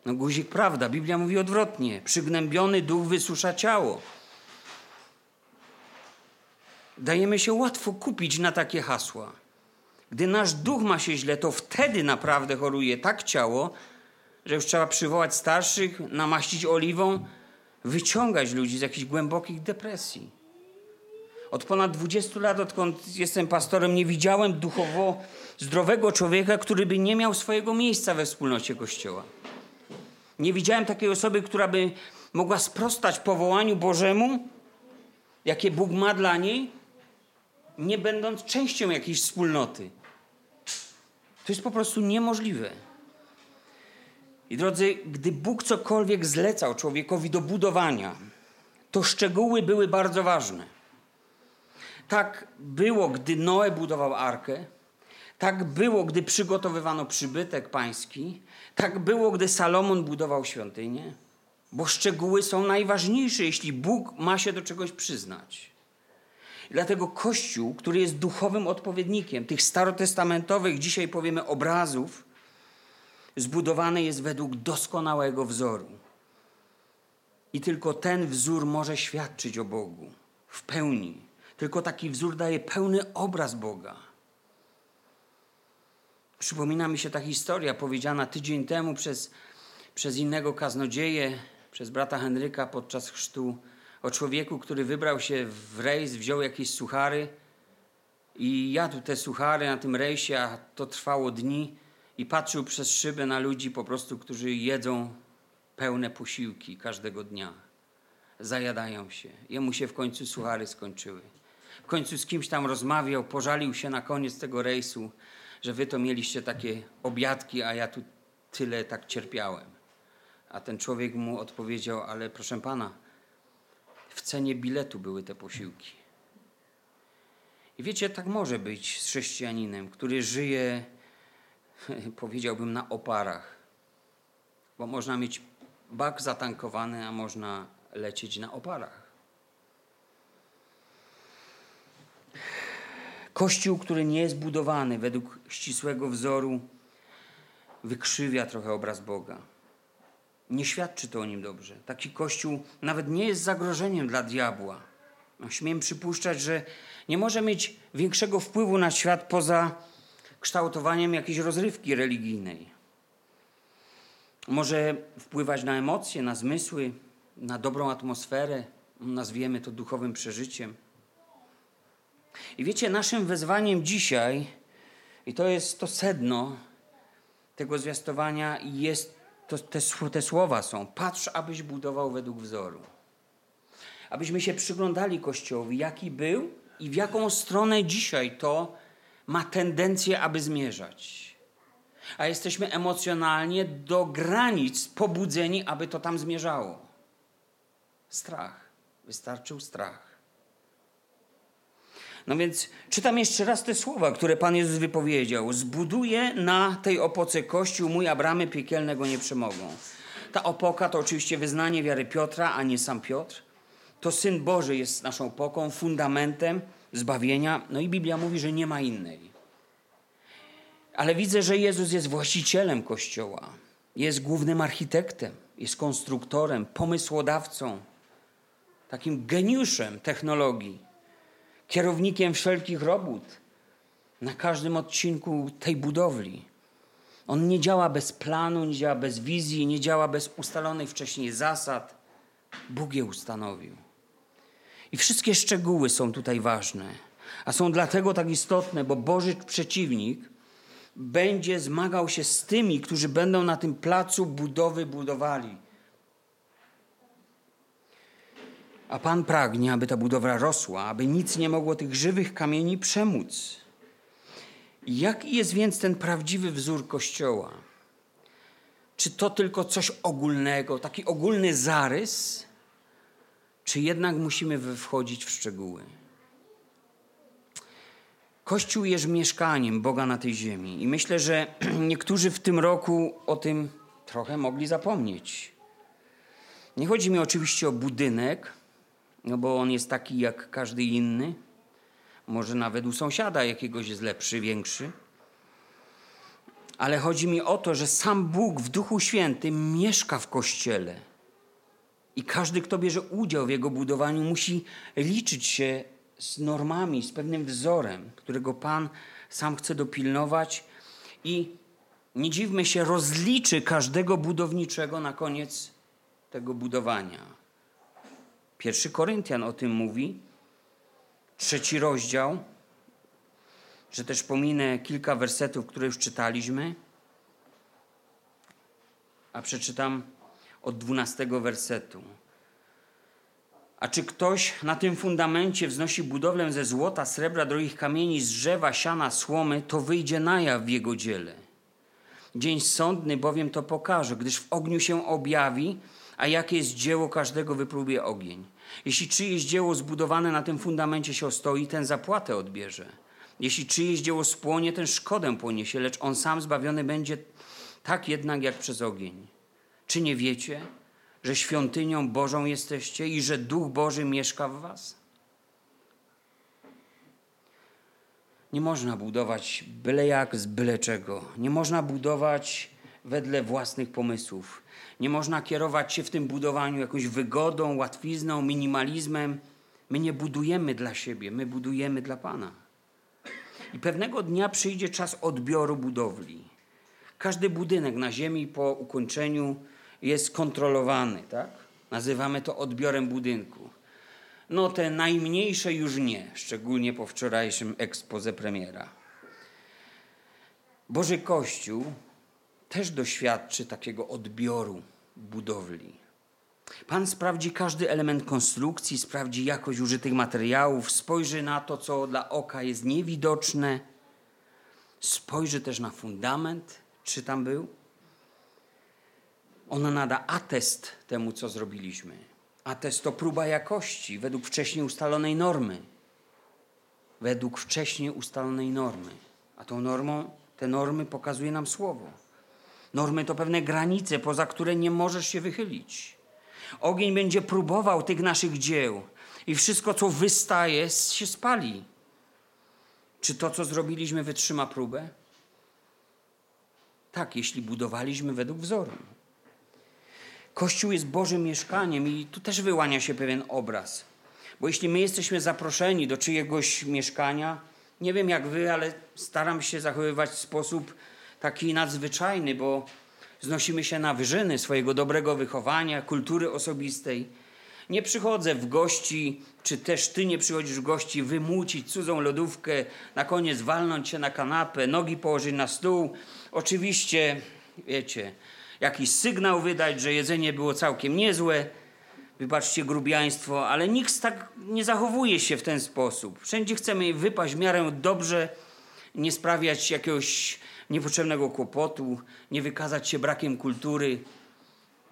No guzik prawda, Biblia mówi odwrotnie. Przygnębiony duch wysusza ciało. Dajemy się łatwo kupić na takie hasła. Gdy nasz duch ma się źle, to wtedy naprawdę choruje tak ciało, że już trzeba przywołać starszych, namaścić oliwą, wyciągać ludzi z jakichś głębokich depresji. Od ponad 20 lat, odkąd jestem pastorem, nie widziałem duchowo zdrowego człowieka, który by nie miał swojego miejsca we wspólnocie Kościoła. Nie widziałem takiej osoby, która by mogła sprostać powołaniu Bożemu, jakie Bóg ma dla niej, nie będąc częścią jakiejś wspólnoty. To jest po prostu niemożliwe. I drodzy, gdy Bóg cokolwiek zlecał człowiekowi do budowania, to szczegóły były bardzo ważne. Tak było, gdy Noe budował arkę, tak było, gdy przygotowywano przybytek pański, tak było, gdy Salomon budował świątynię, bo szczegóły są najważniejsze, jeśli Bóg ma się do czegoś przyznać. Dlatego Kościół, który jest duchowym odpowiednikiem tych starotestamentowych, dzisiaj powiemy, obrazów, zbudowany jest według doskonałego wzoru. I tylko ten wzór może świadczyć o Bogu w pełni. Tylko taki wzór daje pełny obraz Boga. Przypomina mi się ta historia powiedziana tydzień temu przez, przez innego kaznodzieję, przez brata Henryka podczas chrztu o człowieku, który wybrał się w rejs, wziął jakieś suchary i jadł te suchary na tym rejsie, a to trwało dni i patrzył przez szybę na ludzi po prostu, którzy jedzą pełne posiłki każdego dnia. Zajadają się. Jemu się w końcu suchary skończyły. W końcu z kimś tam rozmawiał, pożalił się na koniec tego rejsu, że wy to mieliście takie obiadki, a ja tu tyle tak cierpiałem. A ten człowiek mu odpowiedział, ale proszę pana, w cenie biletu były te posiłki. I wiecie, tak może być z chrześcijaninem, który żyje, powiedziałbym, na oparach. Bo można mieć bak zatankowany, a można lecieć na oparach. Kościół, który nie jest budowany według ścisłego wzoru, wykrzywia trochę obraz Boga. Nie świadczy to o nim dobrze. Taki kościół nawet nie jest zagrożeniem dla diabła. No, śmiem przypuszczać, że nie może mieć większego wpływu na świat poza kształtowaniem jakiejś rozrywki religijnej. Może wpływać na emocje, na zmysły, na dobrą atmosferę, nazwiemy to duchowym przeżyciem. I wiecie, naszym wezwaniem dzisiaj, i to jest to sedno tego zwiastowania, jest to, te, te słowa są: patrz, abyś budował według wzoru. Abyśmy się przyglądali Kościołowi, jaki był i w jaką stronę dzisiaj to ma tendencję, aby zmierzać. A jesteśmy emocjonalnie do granic pobudzeni, aby to tam zmierzało. Strach. Wystarczył strach. No więc czytam jeszcze raz te słowa, które Pan Jezus wypowiedział. Zbuduję na tej opoce kościół, mój piekielne go nie przemogą. Ta opoka to oczywiście wyznanie wiary Piotra, a nie sam Piotr. To Syn Boży jest naszą opoką, fundamentem zbawienia. No i Biblia mówi, że nie ma innej. Ale widzę, że Jezus jest właścicielem Kościoła. Jest głównym architektem, jest konstruktorem, pomysłodawcą, takim geniuszem technologii, kierownikiem wszelkich robót na każdym odcinku tej budowli. On nie działa bez planu, nie działa bez wizji, nie działa bez ustalonych wcześniej zasad. Bóg je ustanowił. I wszystkie szczegóły są tutaj ważne, a są dlatego tak istotne, bo Boży przeciwnik będzie zmagał się z tymi, którzy będą na tym placu budowy budowali. A Pan pragnie, aby ta budowla rosła, aby nic nie mogło tych żywych kamieni przemóc. Jaki jest więc ten prawdziwy wzór Kościoła? Czy to tylko coś ogólnego, taki ogólny zarys, czy jednak musimy wchodzić w szczegóły? Kościół jest mieszkaniem Boga na tej ziemi i myślę, że niektórzy w tym roku o tym trochę mogli zapomnieć. Nie chodzi mi oczywiście o budynek, no bo on jest taki jak każdy inny. Może nawet u sąsiada jakiegoś jest lepszy, większy. Ale chodzi mi o to, że sam Bóg w Duchu Świętym mieszka w kościele. I każdy, kto bierze udział w jego budowaniu, musi liczyć się z normami, z pewnym wzorem, którego Pan sam chce dopilnować i nie dziwmy się, rozliczy każdego budowniczego na koniec tego budowania. Pierwszy Koryntian o tym mówi, trzeci rozdział, że też pominę kilka wersetów, które już czytaliśmy, a przeczytam od dwunastego wersetu. A czy ktoś na tym fundamencie wznosi budowlę ze złota, srebra, drogich kamieni, z drzewa, siana, słomy, to wyjdzie na jaw w jego dziele. Dzień sądny bowiem to pokaże, gdyż w ogniu się objawi, a jakie jest dzieło każdego wypróbuje ogień. Jeśli czyjeś dzieło zbudowane na tym fundamencie się ostoi, ten zapłatę odbierze. Jeśli czyjeś dzieło spłonie, ten szkodę poniesie, lecz on sam zbawiony będzie tak jednak jak przez ogień. Czy nie wiecie, że świątynią Bożą jesteście i że Duch Boży mieszka w Was? Nie można budować byle jak z byle czego. Nie można budować wedle własnych pomysłów. Nie można kierować się w tym budowaniu jakąś wygodą, łatwizną, minimalizmem. My nie budujemy dla siebie, my budujemy dla Pana. I pewnego dnia przyjdzie czas odbioru budowli. Każdy budynek na ziemi po ukończeniu jest kontrolowany, tak? Nazywamy to odbiorem budynku. No te najmniejsze już nie, szczególnie po wczorajszym ekspoze premiera. Boży Kościół też doświadczy takiego odbioru budowli. Pan sprawdzi każdy element konstrukcji, sprawdzi jakość użytych materiałów, spojrzy na to, co dla oka jest niewidoczne, spojrzy też na fundament, czy tam był, ona nada atest temu, co zrobiliśmy. Atest to próba jakości według wcześniej ustalonej normy. Według wcześniej ustalonej normy. A tą normą, te normy pokazuje nam słowo. Normy to pewne granice, poza które nie możesz się wychylić. Ogień będzie próbował tych naszych dzieł i wszystko, co wystaje, się spali. Czy to, co zrobiliśmy, wytrzyma próbę? Tak, jeśli budowaliśmy według wzoru. Kościół jest Bożym mieszkaniem i tu też wyłania się pewien obraz. Bo jeśli my jesteśmy zaproszeni do czyjegoś mieszkania, Nie wiem jak wy, ale staram się zachowywać sposób taki nadzwyczajny, bo znosimy się na wyżyny swojego dobrego wychowania, kultury osobistej. Nie przychodzę w gości, czy też ty nie przychodzisz w gości, wymucić cudzą lodówkę, na koniec walnąć się na kanapę, nogi położyć na stół. Oczywiście, wiecie, jakiś sygnał wydać, że jedzenie było całkiem niezłe. Wybaczcie grubiaństwo, ale nikt tak nie zachowuje się w ten sposób. Wszędzie chcemy wypaść w miarę dobrze, nie sprawiać jakiegoś niepotrzebnego kłopotu, nie wykazać się brakiem kultury.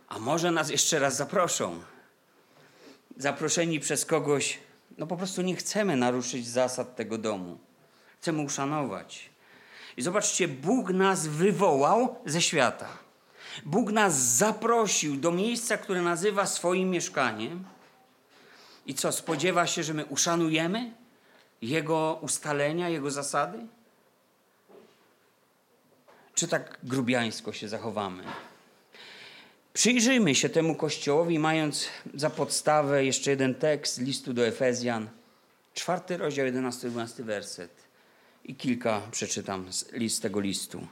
A może nas jeszcze raz zaproszą? Zaproszeni przez kogoś, no po prostu nie chcemy naruszyć zasad tego domu. Chcemy uszanować. I zobaczcie, Bóg nas wywołał ze świata. Bóg nas zaprosił do miejsca, które nazywa swoim mieszkaniem. I co, spodziewa się, że my uszanujemy Jego ustalenia, Jego zasady? Czy tak grubiańsko się zachowamy? Przyjrzyjmy się temu kościołowi, mając za podstawę jeszcze jeden tekst listu do Efezjan, czwarty rozdział, 11-12 werset. I kilka przeczytam z tego listu.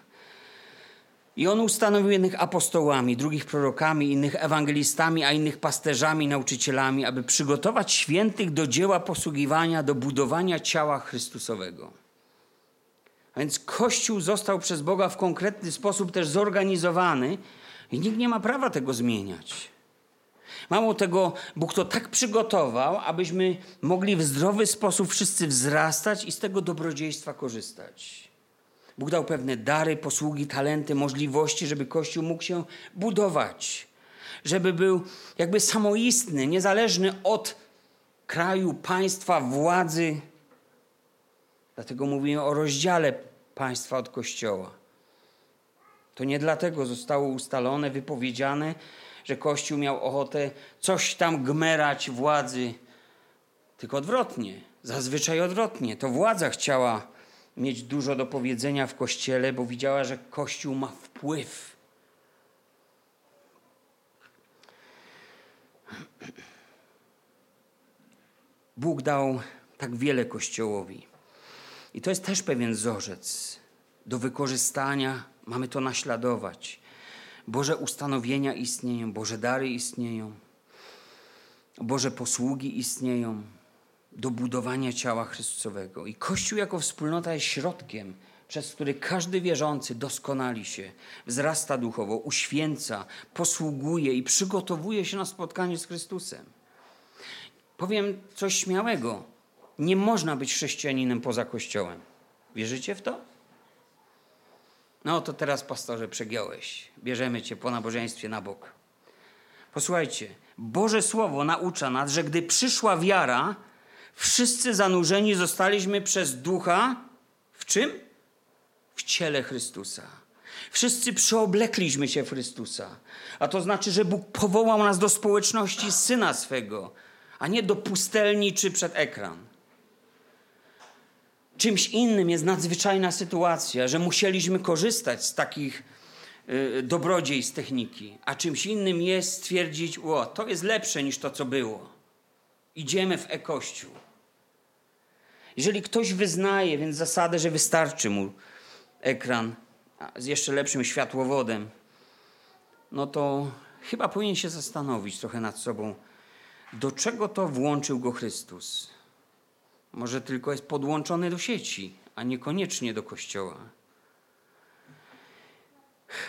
I on ustanowił jednych apostołami, drugich prorokami, innych ewangelistami, a innych pasterzami, nauczycielami, aby przygotować świętych do dzieła posługiwania, do budowania ciała Chrystusowego. A więc Kościół został przez Boga w konkretny sposób też zorganizowany i nikt nie ma prawa tego zmieniać. Mało tego, Bóg to tak przygotował, abyśmy mogli w zdrowy sposób wszyscy wzrastać i z tego dobrodziejstwa korzystać. Bóg dał pewne dary, posługi, talenty, możliwości, żeby Kościół mógł się budować, żeby był jakby samoistny, niezależny od kraju, państwa, władzy. Dlatego mówimy o rozdziale państwa od Kościoła. To nie dlatego zostało ustalone, wypowiedziane, że Kościół miał ochotę coś tam gmerać władzy, tylko odwrotnie, zazwyczaj odwrotnie. To władza chciała mieć dużo do powiedzenia w kościele, bo widziała, że kościół ma wpływ. Bóg dał tak wiele kościołowi. I to jest też pewien wzorzec do wykorzystania. Mamy to naśladować. Boże ustanowienia istnieją, Boże dary istnieją, Boże posługi istnieją do budowania ciała Chrystusowego. I Kościół jako wspólnota jest środkiem, przez który każdy wierzący doskonali się, wzrasta duchowo, uświęca, posługuje i przygotowuje się na spotkanie z Chrystusem. Powiem coś śmiałego. Nie można być chrześcijaninem poza Kościołem. Wierzycie w to? No to teraz, pastorze, przegiąłeś. Bierzemy cię po nabożeństwie na bok. Posłuchajcie, Boże Słowo naucza nas, że gdy przyszła wiara, Wszyscy zanurzeni zostaliśmy przez ducha w czym? W ciele Chrystusa. Wszyscy przeoblekliśmy się w Chrystusa. A to znaczy, że Bóg powołał nas do społeczności syna swego, a nie do pustelni czy przed ekran. Czymś innym jest nadzwyczajna sytuacja, że musieliśmy korzystać z takich y, dobrodziejstw techniki, a czymś innym jest stwierdzić, o, to jest lepsze niż to, co było. Idziemy w e-kościół. Jeżeli ktoś wyznaje więc zasadę, że wystarczy mu ekran z jeszcze lepszym światłowodem, no to chyba powinien się zastanowić trochę nad sobą, do czego to włączył go Chrystus. Może tylko jest podłączony do sieci, a niekoniecznie do kościoła.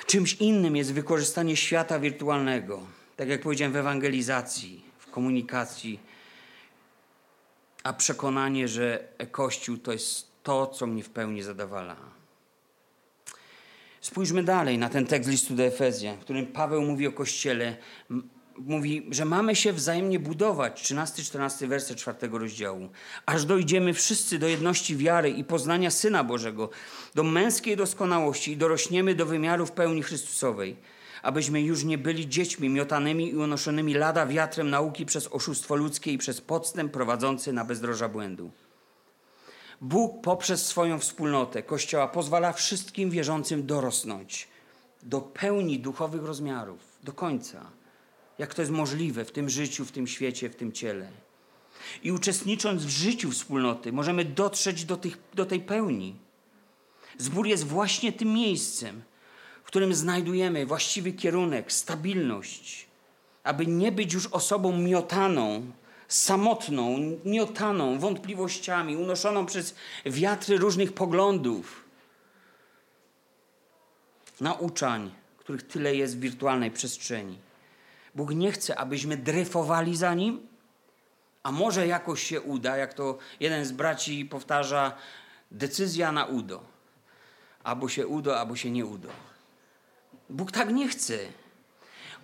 Czymś innym jest wykorzystanie świata wirtualnego, tak jak powiedziałem w ewangelizacji, w komunikacji a przekonanie, że Kościół to jest to, co mnie w pełni zadawala. Spójrzmy dalej na ten tekst listu do Efezjan, w którym Paweł mówi o Kościele. Mówi, że mamy się wzajemnie budować. 13-14 werset czwartego rozdziału. Aż dojdziemy wszyscy do jedności wiary i poznania Syna Bożego, do męskiej doskonałości i dorośniemy do wymiaru w pełni Chrystusowej abyśmy już nie byli dziećmi miotanymi i unoszonymi lada wiatrem nauki przez oszustwo ludzkie i przez podstęp prowadzący na bezdroża błędu. Bóg poprzez swoją wspólnotę Kościoła pozwala wszystkim wierzącym dorosnąć do pełni duchowych rozmiarów, do końca. Jak to jest możliwe w tym życiu, w tym świecie, w tym ciele. I uczestnicząc w życiu wspólnoty, możemy dotrzeć do, tych, do tej pełni. Zbór jest właśnie tym miejscem, w którym znajdujemy właściwy kierunek, stabilność, aby nie być już osobą miotaną, samotną, miotaną wątpliwościami, unoszoną przez wiatry różnych poglądów, nauczań, których tyle jest w wirtualnej przestrzeni. Bóg nie chce, abyśmy dryfowali za Nim, a może jakoś się uda, jak to jeden z braci powtarza, decyzja na udo. Albo się udo, albo się nie udo. Bóg tak nie chce.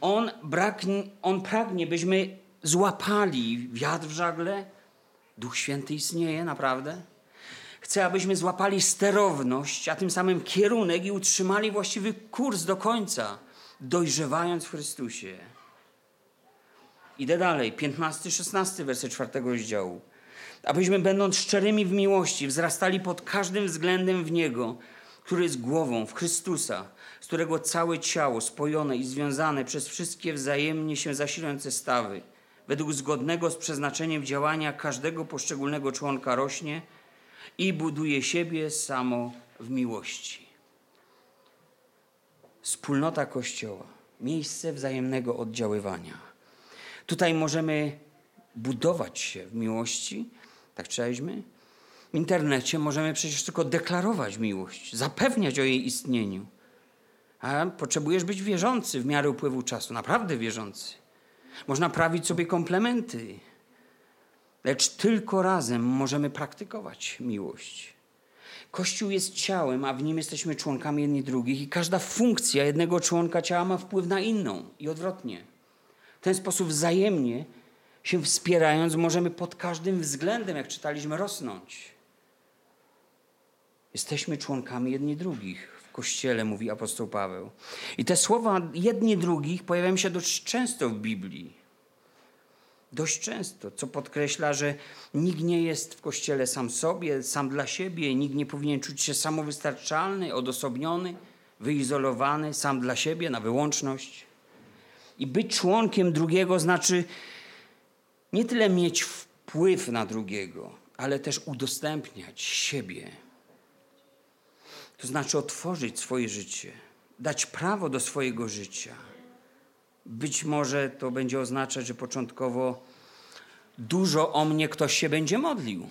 On, on pragnie, byśmy złapali wiatr w żagle. Duch Święty istnieje, naprawdę. Chce, abyśmy złapali sterowność, a tym samym kierunek i utrzymali właściwy kurs do końca, dojrzewając w Chrystusie. Idę dalej, 15-16 werset czwartego rozdziału. Abyśmy będąc szczerymi w miłości, wzrastali pod każdym względem w Niego, który jest głową, w Chrystusa, z którego całe ciało spojone i związane przez wszystkie wzajemnie się zasilające stawy, według zgodnego z przeznaczeniem działania każdego poszczególnego członka rośnie i buduje siebie samo w miłości. Wspólnota Kościoła, miejsce wzajemnego oddziaływania. Tutaj możemy budować się w miłości, tak czytaliśmy. W internecie możemy przecież tylko deklarować miłość, zapewniać o jej istnieniu. A potrzebujesz być wierzący w miarę upływu czasu, naprawdę wierzący. Można prawić sobie komplementy, lecz tylko razem możemy praktykować miłość. Kościół jest ciałem, a w nim jesteśmy członkami jedni drugich, i każda funkcja jednego członka ciała ma wpływ na inną i odwrotnie. W ten sposób wzajemnie się wspierając, możemy pod każdym względem, jak czytaliśmy, rosnąć. Jesteśmy członkami jedni drugich w kościele, mówi apostoł Paweł. I te słowa jedni drugich pojawiają się dość często w Biblii. Dość często, co podkreśla, że nikt nie jest w kościele sam sobie, sam dla siebie, nikt nie powinien czuć się samowystarczalny, odosobniony, wyizolowany, sam dla siebie, na wyłączność. I być członkiem drugiego znaczy nie tyle mieć wpływ na drugiego, ale też udostępniać siebie. To znaczy otworzyć swoje życie, dać prawo do swojego życia. Być może to będzie oznaczać, że początkowo dużo o mnie ktoś się będzie modlił.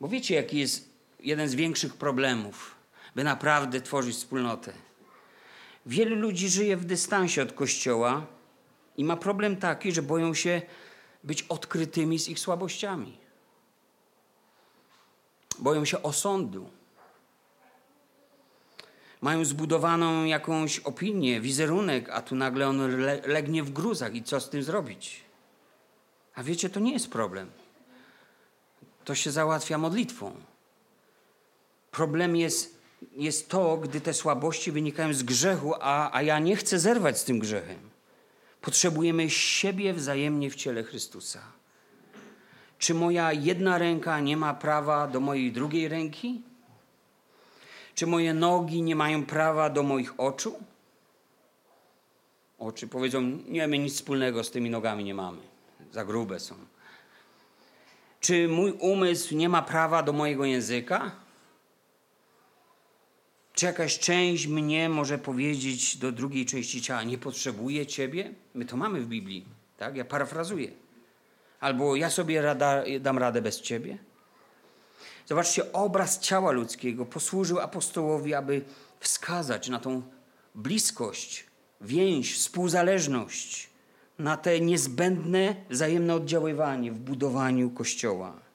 Bo wiecie, jaki jest jeden z większych problemów, by naprawdę tworzyć wspólnotę Wielu ludzi żyje w dystansie od Kościoła i ma problem taki, że boją się być odkrytymi z ich słabościami. Boją się osądu. Mają zbudowaną jakąś opinię, wizerunek, a tu nagle on legnie w gruzach i co z tym zrobić? A wiecie, to nie jest problem. To się załatwia modlitwą. Problem jest jest to, gdy te słabości wynikają z grzechu, a, a ja nie chcę zerwać z tym grzechem. Potrzebujemy siebie wzajemnie w ciele Chrystusa. Czy moja jedna ręka nie ma prawa do mojej drugiej ręki? Czy moje nogi nie mają prawa do moich oczu? Oczy powiedzą, nie, my nic wspólnego z tymi nogami nie mamy. Za grube są. Czy mój umysł nie ma prawa do mojego języka? Czy jakaś część mnie może powiedzieć do drugiej części ciała, nie potrzebuję ciebie? My to mamy w Biblii, tak? Ja parafrazuję. Albo ja sobie rada, dam radę bez ciebie. Zobaczcie, obraz ciała ludzkiego posłużył apostołowi, aby wskazać na tą bliskość, więź, współzależność, na te niezbędne wzajemne oddziaływanie w budowaniu Kościoła.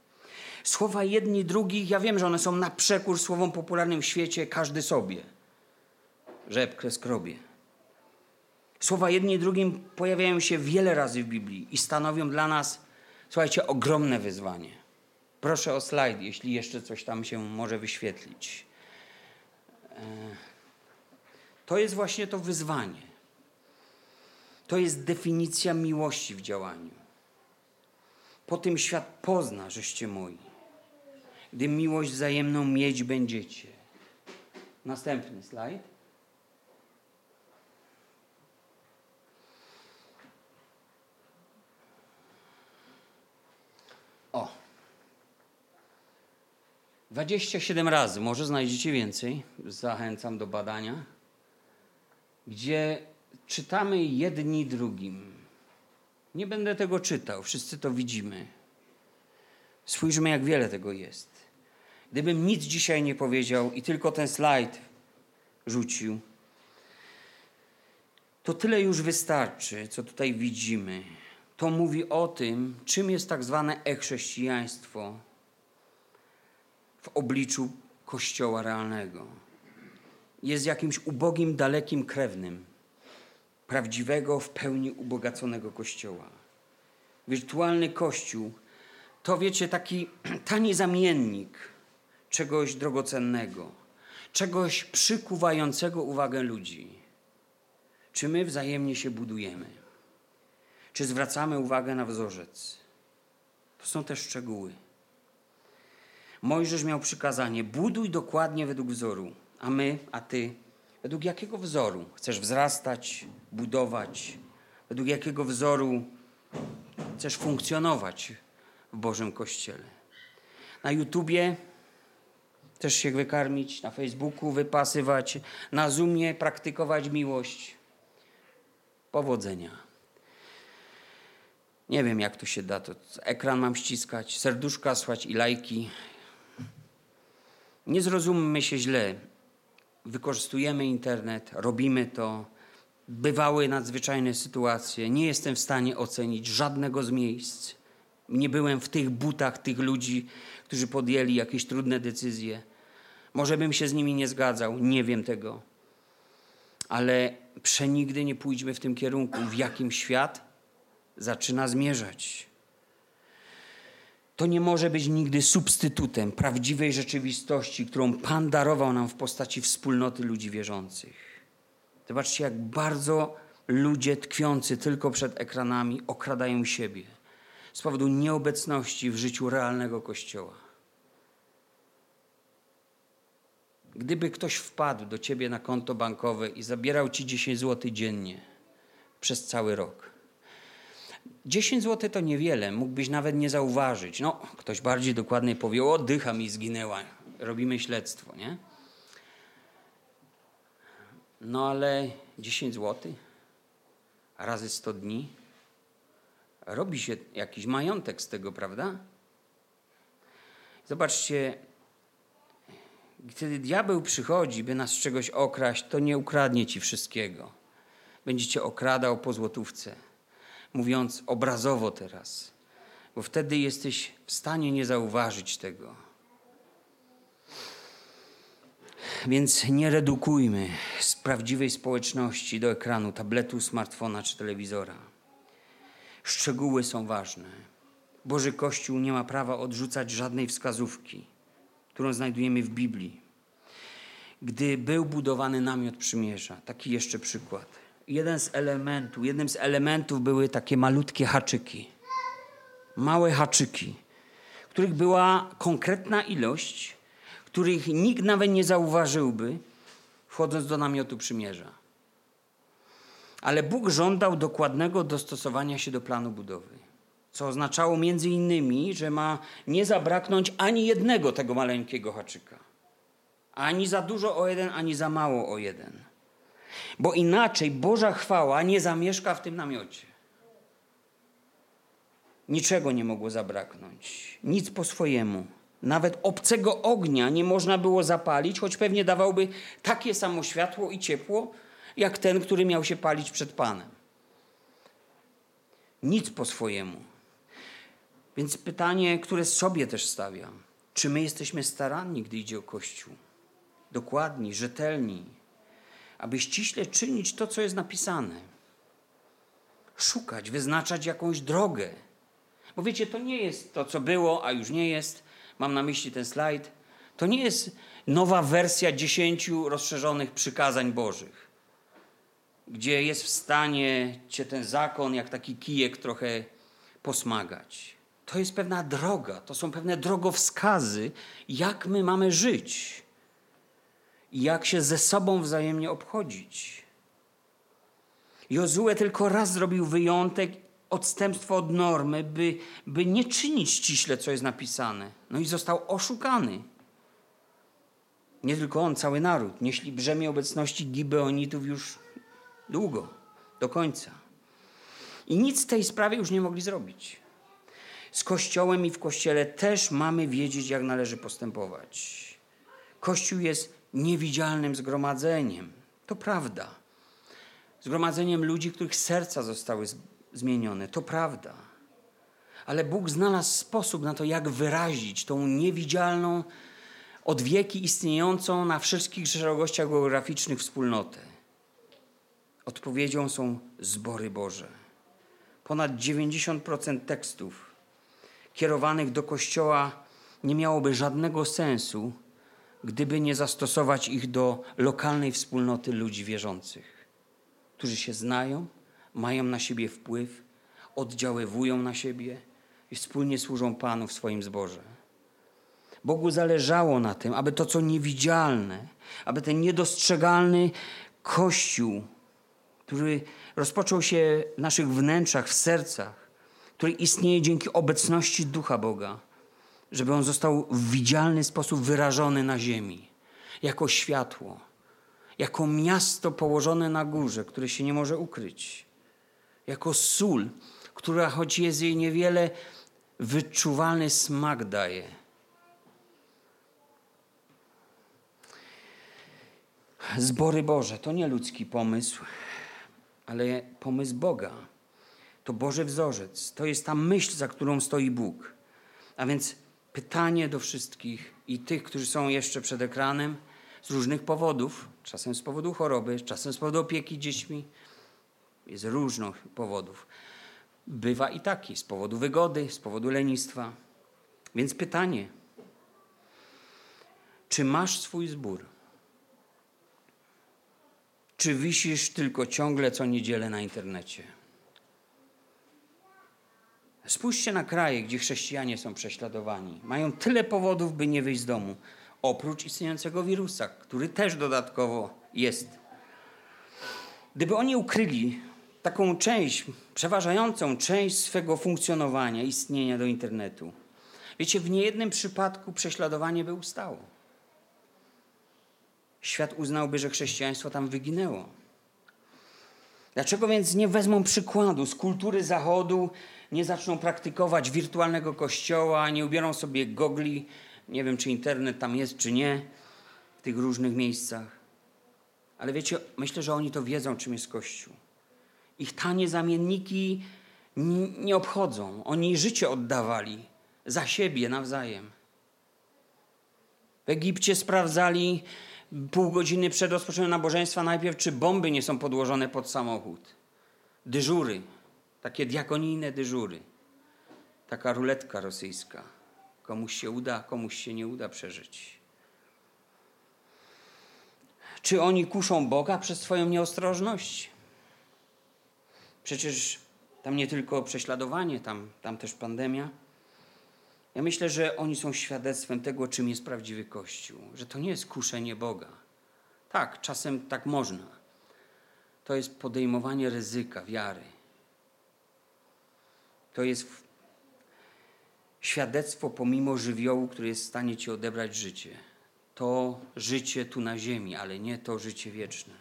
Słowa jedni drugich, ja wiem, że one są na przekór słowom popularnym w świecie, każdy sobie. Rzepkę skrobie. Słowa jedni drugim pojawiają się wiele razy w Biblii i stanowią dla nas, słuchajcie, ogromne wyzwanie. Proszę o slajd, jeśli jeszcze coś tam się może wyświetlić. E, to jest właśnie to wyzwanie. To jest definicja miłości w działaniu. Po tym świat pozna, żeście moi gdy miłość wzajemną mieć będziecie. Następny slajd. O. 27 razy, może znajdziecie więcej, zachęcam do badania, gdzie czytamy jedni drugim. Nie będę tego czytał, wszyscy to widzimy. Spójrzmy, jak wiele tego jest. Gdybym nic dzisiaj nie powiedział i tylko ten slajd rzucił, to tyle już wystarczy, co tutaj widzimy. To mówi o tym, czym jest tak zwane e-chrześcijaństwo w obliczu Kościoła realnego. Jest jakimś ubogim, dalekim krewnym prawdziwego, w pełni ubogaconego Kościoła. Wirtualny Kościół to, wiecie, taki tani zamiennik czegoś drogocennego, czegoś przykuwającego uwagę ludzi. Czy my wzajemnie się budujemy? Czy zwracamy uwagę na wzorzec? To są te szczegóły. Mojżesz miał przykazanie: buduj dokładnie według wzoru, a my, a ty, według jakiego wzoru chcesz wzrastać, budować? Według jakiego wzoru chcesz funkcjonować w Bożym Kościele? Na YouTubie też się wykarmić, na Facebooku wypasywać, na Zoomie praktykować miłość. Powodzenia. Nie wiem, jak to się da. To ekran mam ściskać, serduszka słać i lajki. Nie zrozummy się źle. Wykorzystujemy internet, robimy to. Bywały nadzwyczajne sytuacje. Nie jestem w stanie ocenić żadnego z miejsc. Nie byłem w tych butach tych ludzi, którzy podjęli jakieś trudne decyzje. Może bym się z nimi nie zgadzał, nie wiem tego. Ale przenigdy nie pójdźmy w tym kierunku, w jakim świat zaczyna zmierzać. To nie może być nigdy substytutem prawdziwej rzeczywistości, którą Pan darował nam w postaci wspólnoty ludzi wierzących. Zobaczcie, jak bardzo ludzie tkwiący tylko przed ekranami okradają siebie z powodu nieobecności w życiu realnego Kościoła. Gdyby ktoś wpadł do ciebie na konto bankowe i zabierał ci 10 zł dziennie przez cały rok, 10 zł to niewiele, mógłbyś nawet nie zauważyć. No, ktoś bardziej dokładnie powie, o, dycha mi zginęła, robimy śledztwo, nie? No ale 10 zł razy 100 dni, robi się jakiś majątek z tego, prawda? Zobaczcie, kiedy diabeł przychodzi, by nas czegoś okraść, to nie ukradnie ci wszystkiego. Będziecie okradał po złotówce mówiąc obrazowo teraz, bo wtedy jesteś w stanie nie zauważyć tego. Więc nie redukujmy z prawdziwej społeczności do ekranu, tabletu, smartfona czy telewizora. Szczegóły są ważne. Boży Kościół nie ma prawa odrzucać żadnej wskazówki, którą znajdujemy w Biblii. Gdy był budowany namiot przymierza, taki jeszcze przykład jeden z elementów, jednym z elementów były takie malutkie haczyki. Małe haczyki, których była konkretna ilość, których nikt nawet nie zauważyłby, wchodząc do namiotu przymierza. Ale Bóg żądał dokładnego dostosowania się do planu budowy. Co oznaczało między innymi, że ma nie zabraknąć ani jednego tego maleńkiego haczyka. Ani za dużo o jeden, ani za mało o jeden bo inaczej Boża chwała nie zamieszka w tym namiocie. Niczego nie mogło zabraknąć, nic po swojemu. Nawet obcego ognia nie można było zapalić, choć pewnie dawałby takie samo światło i ciepło, jak ten, który miał się palić przed Panem. Nic po swojemu. Więc pytanie, które sobie też stawiam: czy my jesteśmy staranni, gdy idzie o Kościół? Dokładni, rzetelni, aby ściśle czynić to, co jest napisane. Szukać, wyznaczać jakąś drogę. Bo wiecie, to nie jest to, co było, a już nie jest. Mam na myśli ten slajd. To nie jest nowa wersja dziesięciu rozszerzonych przykazań Bożych, gdzie jest w stanie cię ten zakon, jak taki kijek, trochę posmagać. To jest pewna droga, to są pewne drogowskazy, jak my mamy żyć i jak się ze sobą wzajemnie obchodzić. Jozue tylko raz zrobił wyjątek, odstępstwo od normy, by, by nie czynić ściśle, co jest napisane. No i został oszukany. nie tylko on, cały naród, nieśli brzemię obecności Gibeonitów już długo, do końca. I nic w tej sprawie już nie mogli zrobić. Z Kościołem i w Kościele też mamy wiedzieć, jak należy postępować. Kościół jest niewidzialnym zgromadzeniem. To prawda. Zgromadzeniem ludzi, których serca zostały zmienione. To prawda. Ale Bóg znalazł sposób na to, jak wyrazić tą niewidzialną, od wieki istniejącą na wszystkich szerokościach geograficznych wspólnotę. Odpowiedzią są zbory Boże. Ponad 90% tekstów kierowanych do Kościoła nie miałoby żadnego sensu, gdyby nie zastosować ich do lokalnej wspólnoty ludzi wierzących, którzy się znają, mają na siebie wpływ, oddziaływują na siebie i wspólnie służą Panu w swoim zborze. Bogu zależało na tym, aby to, co niewidzialne, aby ten niedostrzegalny Kościół, który rozpoczął się w naszych wnętrzach, w sercach, który istnieje dzięki obecności Ducha Boga, żeby on został w widzialny sposób wyrażony na ziemi, jako światło, jako miasto położone na górze, które się nie może ukryć, jako sól, która choć jest jej niewiele, wyczuwalny smak daje. Zbory Boże to nie ludzki pomysł, ale pomysł Boga. To Boży wzorzec. To jest ta myśl, za którą stoi Bóg. A więc pytanie do wszystkich i tych, którzy są jeszcze przed ekranem z różnych powodów, czasem z powodu choroby, czasem z powodu opieki dziećmi, jest różnych powodów. Bywa i taki, z powodu wygody, z powodu lenistwa. Więc pytanie, czy masz swój zbór? Czy wisisz tylko ciągle co niedzielę na internecie? Spójrzcie na kraje, gdzie chrześcijanie są prześladowani. Mają tyle powodów, by nie wyjść z domu, oprócz istniejącego wirusa, który też dodatkowo jest. Gdyby oni ukryli taką część, przeważającą część swego funkcjonowania, istnienia do internetu, wiecie, w niejednym przypadku prześladowanie by ustało. Świat uznałby, że chrześcijaństwo tam wyginęło. Dlaczego więc nie wezmą przykładu z kultury Zachodu, nie zaczną praktykować wirtualnego kościoła, nie ubiorą sobie gogli, nie wiem czy internet tam jest, czy nie, w tych różnych miejscach. Ale wiecie, myślę, że oni to wiedzą, czym jest Kościół. Ich tanie zamienniki nie obchodzą. Oni życie oddawali za siebie nawzajem. W Egipcie sprawdzali pół godziny przed rozpoczęciem nabożeństwa najpierw, czy bomby nie są podłożone pod samochód. Dyżury, takie diakonijne dyżury. Taka ruletka rosyjska. Komuś się uda, komuś się nie uda przeżyć. Czy oni kuszą Boga przez swoją nieostrożność? Przecież tam nie tylko prześladowanie, tam, tam też pandemia. Ja myślę, że oni są świadectwem tego, czym jest prawdziwy Kościół. Że to nie jest kuszenie Boga. Tak, czasem tak można. To jest podejmowanie ryzyka wiary. To jest świadectwo pomimo żywiołu, który jest w stanie ci odebrać życie. To życie tu na ziemi, ale nie to życie wieczne.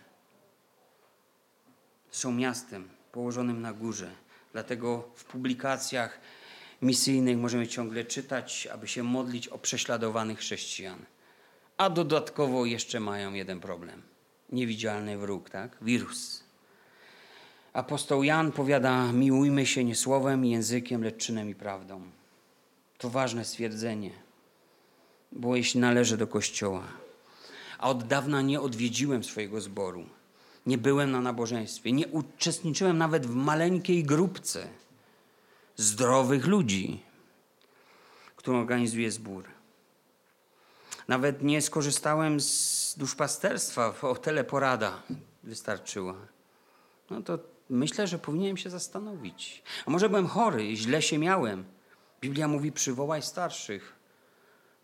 Są miastem położonym na górze. Dlatego w publikacjach misyjnych możemy ciągle czytać, aby się modlić o prześladowanych chrześcijan. A dodatkowo jeszcze mają jeden problem. Niewidzialny wróg, tak? Wirus. Apostoł Jan powiada: Miłujmy się nie słowem, językiem, lecz czynem i prawdą. To ważne stwierdzenie, bo jeśli należę do kościoła, a od dawna nie odwiedziłem swojego zboru, nie byłem na nabożeństwie, nie uczestniczyłem nawet w maleńkiej grupce zdrowych ludzi, którą organizuje zbór. Nawet nie skorzystałem z duszpasterstwa, o teleporada wystarczyła. No to myślę, że powinienem się zastanowić. A może byłem chory, źle się miałem. Biblia mówi: przywołaj starszych.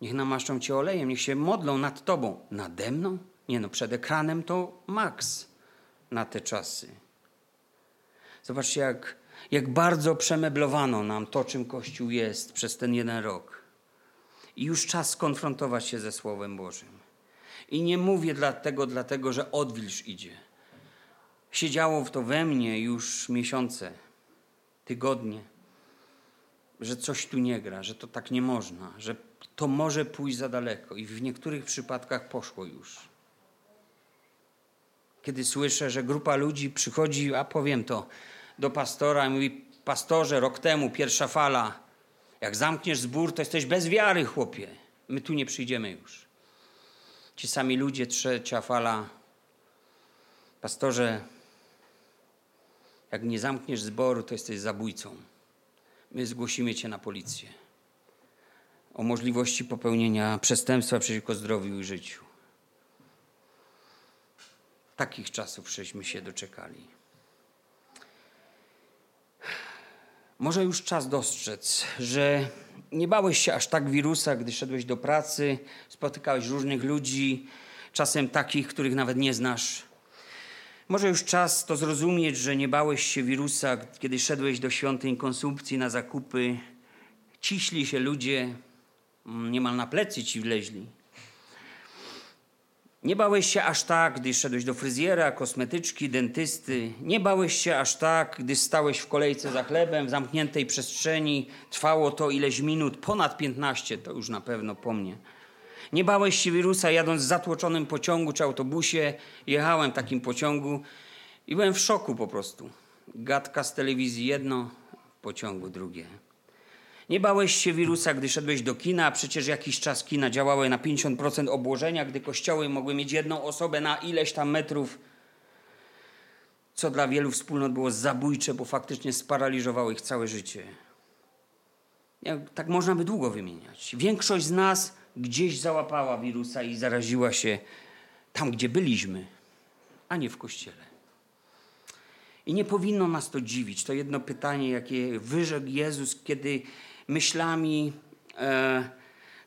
Niech namaszczą cię olejem, niech się modlą nad tobą. Nade mną? Nie no, przed ekranem to maks na te czasy. Zobaczcie, jak, jak bardzo przemeblowano nam to, czym Kościół jest przez ten jeden rok. I już czas skonfrontować się ze Słowem Bożym. I nie mówię dlatego, dlatego, że odwilż idzie. Siedziało w to we mnie już miesiące, tygodnie, że coś tu nie gra, że to tak nie można, że to może pójść za daleko. I w niektórych przypadkach poszło już. Kiedy słyszę, że grupa ludzi przychodzi, a powiem to, do pastora i mówi: Pastorze, rok temu pierwsza fala, jak zamkniesz zbór, to jesteś bez wiary, chłopie. My tu nie przyjdziemy już. Ci sami ludzie, trzecia fala. Pastorze, jak nie zamkniesz zboru, to jesteś zabójcą. My zgłosimy cię na policję o możliwości popełnienia przestępstwa przeciwko zdrowiu i życiu. Takich czasów żeśmy się doczekali. Może już czas dostrzec, że nie bałeś się aż tak wirusa, gdy szedłeś do pracy, spotykałeś różnych ludzi, czasem takich, których nawet nie znasz. Może już czas to zrozumieć, że nie bałeś się wirusa, kiedy szedłeś do świątyń konsumpcji na zakupy. Ciśli się ludzie, niemal na plecy ci wleźli. Nie bałeś się aż tak, gdy szedłeś do fryzjera, kosmetyczki, dentysty. Nie bałeś się aż tak, gdy stałeś w kolejce za chlebem w zamkniętej przestrzeni. Trwało to ileś minut, ponad 15, to już na pewno po mnie. Nie bałeś się wirusa jadąc w zatłoczonym pociągu czy autobusie. Jechałem w takim pociągu i byłem w szoku po prostu. Gadka z telewizji jedno, pociągu drugie. Nie bałeś się wirusa, gdy szedłeś do kina, a przecież jakiś czas kina działały na 50% obłożenia, gdy kościoły mogły mieć jedną osobę na ileś tam metrów, co dla wielu wspólnot było zabójcze, bo faktycznie sparaliżowało ich całe życie. Tak można by długo wymieniać. Większość z nas gdzieś załapała wirusa i zaraziła się tam, gdzie byliśmy, a nie w kościele. I nie powinno nas to dziwić. To jedno pytanie, jakie wyrzekł Jezus, kiedy myślami e,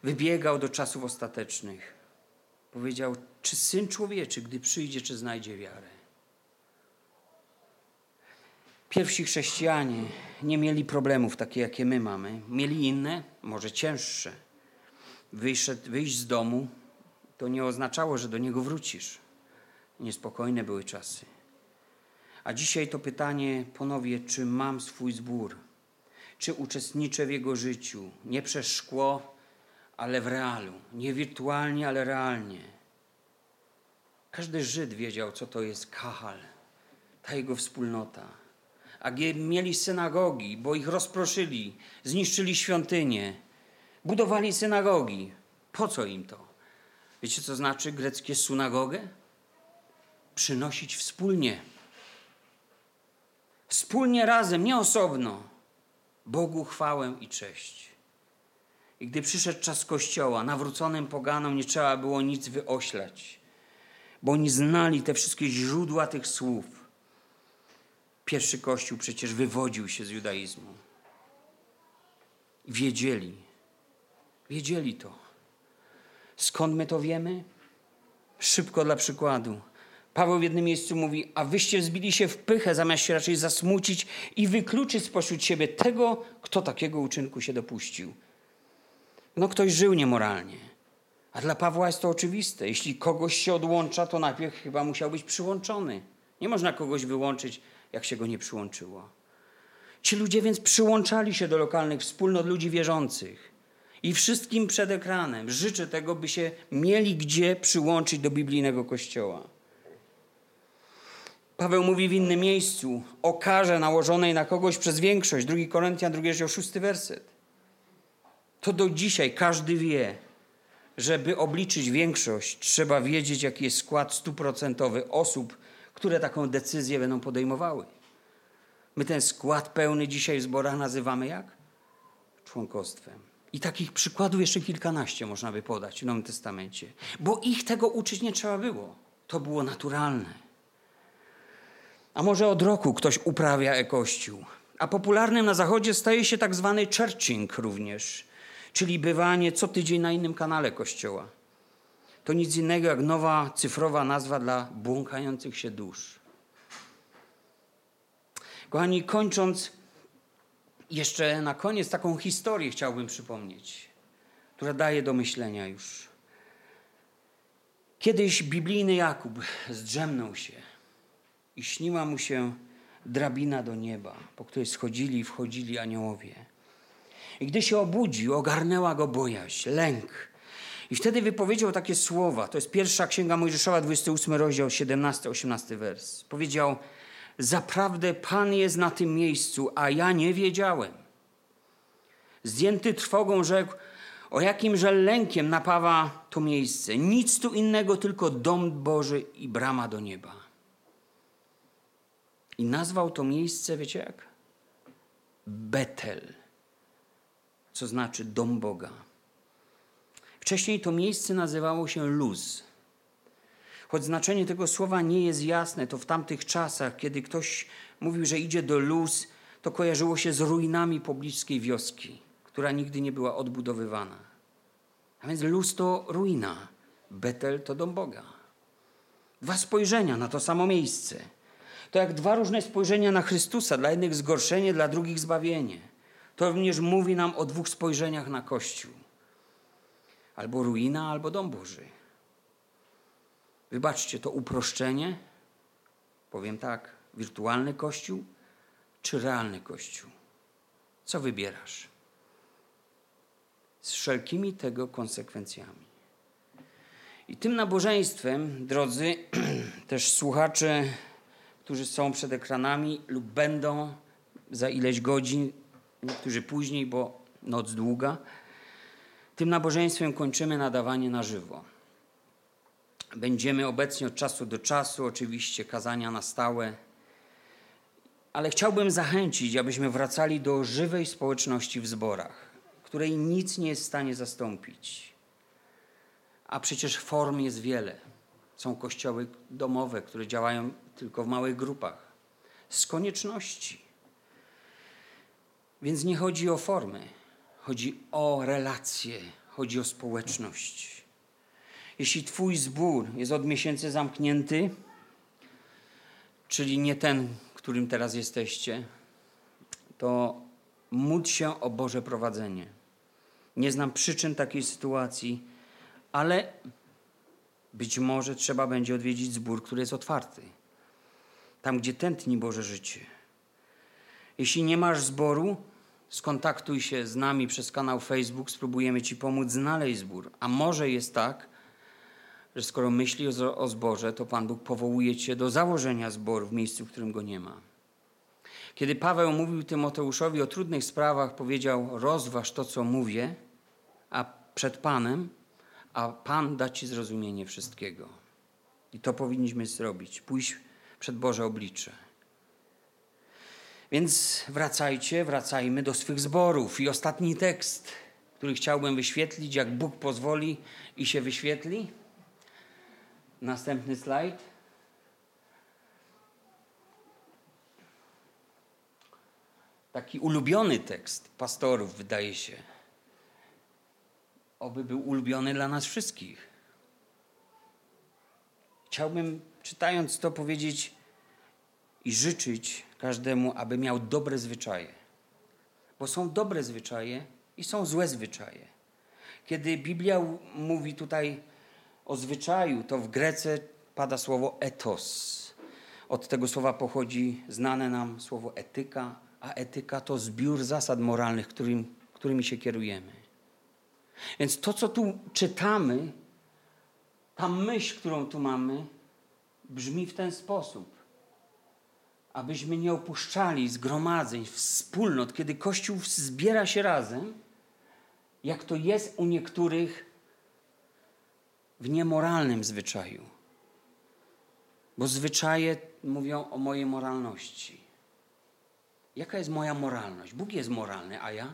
wybiegał do czasów ostatecznych. Powiedział, czy Syn Człowieczy, gdy przyjdzie, czy znajdzie wiarę? Pierwsi chrześcijanie nie mieli problemów takie, jakie my mamy. Mieli inne, może cięższe. Wyszedł, wyjść z domu to nie oznaczało, że do niego wrócisz. Niespokojne były czasy. A dzisiaj to pytanie ponownie, czy mam swój zbór? czy uczestniczę w jego życiu, nie przez szkło, ale w realu, nie wirtualnie, ale realnie. Każdy Żyd wiedział, co to jest kahal, ta jego wspólnota. A mieli synagogi, bo ich rozproszyli, zniszczyli świątynię, budowali synagogi. Po co im to? Wiecie, co znaczy greckie synagogę? Przynosić wspólnie. Wspólnie razem, nie osobno. Bogu chwałę i cześć. I gdy przyszedł czas Kościoła, nawróconym poganom nie trzeba było nic wyoślać, bo oni znali te wszystkie źródła tych słów. Pierwszy Kościół przecież wywodził się z judaizmu. Wiedzieli, wiedzieli to. Skąd my to wiemy? Szybko dla przykładu. Paweł w jednym miejscu mówi, a wyście zbili się w pychę, zamiast się raczej zasmucić i wykluczyć spośród siebie tego, kto takiego uczynku się dopuścił. No ktoś żył niemoralnie. A dla Pawła jest to oczywiste. Jeśli kogoś się odłącza, to najpierw chyba musiał być przyłączony. Nie można kogoś wyłączyć, jak się go nie przyłączyło. Ci ludzie więc przyłączali się do lokalnych wspólnot ludzi wierzących. I wszystkim przed ekranem życzę tego, by się mieli gdzie przyłączyć do biblijnego kościoła. Paweł mówi w innym miejscu o karze nałożonej na kogoś przez większość. 2 Koryntian, 2 rozdział, 6 werset. To do dzisiaj każdy wie, żeby obliczyć większość, trzeba wiedzieć, jaki jest skład stuprocentowy osób, które taką decyzję będą podejmowały. My ten skład pełny dzisiaj w zborach nazywamy jak? Członkostwem. I takich przykładów jeszcze kilkanaście można by podać w Nowym Testamencie. Bo ich tego uczyć nie trzeba było. To było naturalne. A może od roku ktoś uprawia e-kościół. A popularnym na zachodzie staje się tak zwany churching również, czyli bywanie co tydzień na innym kanale kościoła. To nic innego jak nowa cyfrowa nazwa dla błąkających się dusz. Kochani, kończąc, jeszcze na koniec taką historię chciałbym przypomnieć, która daje do myślenia już. Kiedyś biblijny Jakub zdrzemnął się i śniła mu się drabina do nieba, po której schodzili i wchodzili aniołowie. I gdy się obudził, ogarnęła go bojaźń, lęk. I wtedy wypowiedział takie słowa. To jest pierwsza księga Mojżeszowa, 28 rozdział, 17-18 wers. Powiedział: Zaprawdę Pan jest na tym miejscu, a ja nie wiedziałem. Zdjęty trwogą rzekł: O jakimże lękiem napawa to miejsce? Nic tu innego, tylko dom Boży i brama do nieba. I nazwał to miejsce, wiecie jak? Betel, co znaczy dom Boga. Wcześniej to miejsce nazywało się Luz. Choć znaczenie tego słowa nie jest jasne, to w tamtych czasach, kiedy ktoś mówił, że idzie do Luz, to kojarzyło się z ruinami pobliskiej wioski, która nigdy nie była odbudowywana. A więc Luz to ruina, Betel to dom Boga. Dwa spojrzenia na to samo miejsce. To jak dwa różne spojrzenia na Chrystusa, dla jednych zgorszenie, dla drugich zbawienie. To również mówi nam o dwóch spojrzeniach na Kościół. Albo ruina, albo dom Boży. Wybaczcie, to uproszczenie, powiem tak, wirtualny Kościół czy realny Kościół? Co wybierasz? Z wszelkimi tego konsekwencjami. I tym nabożeństwem, drodzy, też słuchacze, którzy są przed ekranami lub będą za ileś godzin, niektórzy później, bo noc długa, tym nabożeństwem kończymy nadawanie na żywo. Będziemy obecnie od czasu do czasu, oczywiście kazania na stałe, ale chciałbym zachęcić, abyśmy wracali do żywej społeczności w zborach, której nic nie jest w stanie zastąpić. A przecież form jest wiele. Są kościoły domowe, które działają tylko w małych grupach. Z konieczności. Więc nie chodzi o formy, chodzi o relacje, chodzi o społeczność. Jeśli Twój zbór jest od miesięcy zamknięty, czyli nie ten, którym teraz jesteście, to módl się o Boże prowadzenie. Nie znam przyczyn takiej sytuacji, ale być może trzeba będzie odwiedzić zbór, który jest otwarty. Tam, gdzie tętni Boże życie. Jeśli nie masz zboru, skontaktuj się z nami przez kanał Facebook, spróbujemy Ci pomóc znaleźć zbór. A może jest tak, że skoro myśli o, o zborze, to Pan Bóg powołuje Cię do założenia zboru w miejscu, w którym go nie ma. Kiedy Paweł mówił Tymoteuszowi o trudnych sprawach, powiedział: Rozważ to, co mówię, a przed Panem, a Pan da Ci zrozumienie wszystkiego. I to powinniśmy zrobić pójść przed Boże oblicze. Więc wracajcie, wracajmy do swych zborów. I ostatni tekst, który chciałbym wyświetlić, jak Bóg pozwoli i się wyświetli. Następny slajd. Taki ulubiony tekst pastorów, wydaje się. Oby był ulubiony dla nas wszystkich. Chciałbym, czytając to, powiedzieć i życzyć każdemu, aby miał dobre zwyczaje. Bo są dobre zwyczaje i są złe zwyczaje. Kiedy Biblia mówi tutaj o zwyczaju, to w Grece pada słowo etos. Od tego słowa pochodzi znane nam słowo etyka, a etyka to zbiór zasad moralnych, którym, którymi się kierujemy. Więc to, co tu czytamy, ta myśl, którą tu mamy, brzmi w ten sposób. Abyśmy nie opuszczali zgromadzeń, wspólnot, kiedy Kościół zbiera się razem, jak to jest u niektórych w niemoralnym zwyczaju. Bo zwyczaje mówią o mojej moralności. Jaka jest moja moralność? Bóg jest moralny, a ja?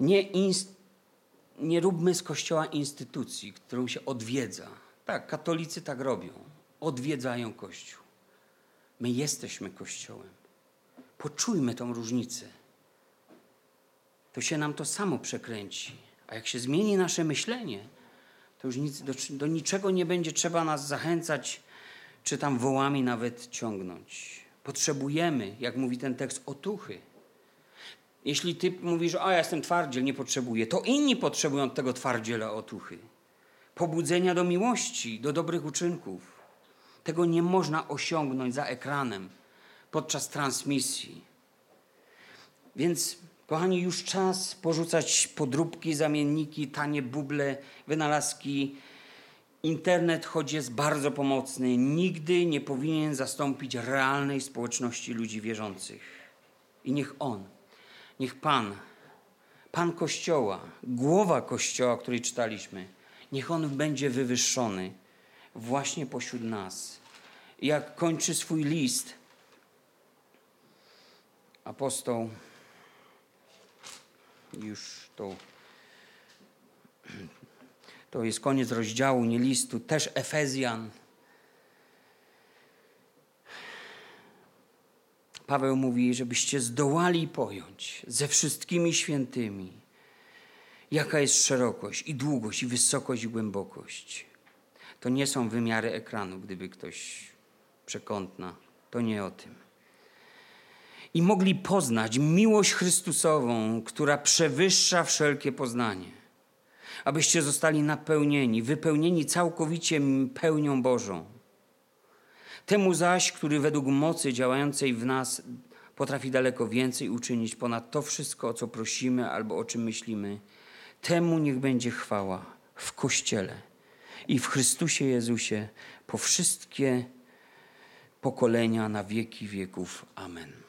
Nie, inst, nie róbmy z Kościoła instytucji, którą się odwiedza. Tak, katolicy tak robią. Odwiedzają Kościół. My jesteśmy Kościołem. Poczujmy tą różnicę. To się nam to samo przekręci. A jak się zmieni nasze myślenie, to już nic, do, do niczego nie będzie trzeba nas zachęcać, czy tam wołami nawet ciągnąć. Potrzebujemy, jak mówi ten tekst, otuchy. Jeśli ty mówisz, a ja jestem twardziel, nie potrzebuję, to inni potrzebują tego twardziela otuchy. Pobudzenia do miłości, do dobrych uczynków. Tego nie można osiągnąć za ekranem podczas transmisji. Więc, kochani, już czas porzucać podróbki, zamienniki, tanie buble, wynalazki. Internet, choć jest bardzo pomocny, nigdy nie powinien zastąpić realnej społeczności ludzi wierzących. I niech On, niech Pan, Pan Kościoła, głowa Kościoła, której czytaliśmy, niech On będzie wywyższony właśnie pośród nas. Jak kończy swój list, apostoł, już to, to jest koniec rozdziału, nie listu, też Efezjan. Paweł mówi, żebyście zdołali pojąć ze wszystkimi świętymi, jaka jest szerokość i długość, i wysokość, i głębokość. To nie są wymiary ekranu, gdyby ktoś przekątna. To nie o tym i mogli poznać miłość Chrystusową, która przewyższa wszelkie poznanie. Abyście zostali napełnieni, wypełnieni całkowicie pełnią Bożą. Temu zaś, który według mocy działającej w nas potrafi daleko więcej uczynić ponad to wszystko, o co prosimy albo o czym myślimy, temu niech będzie chwała w Kościele i w Chrystusie Jezusie po wszystkie pokolenia na wieki wieków. Amen.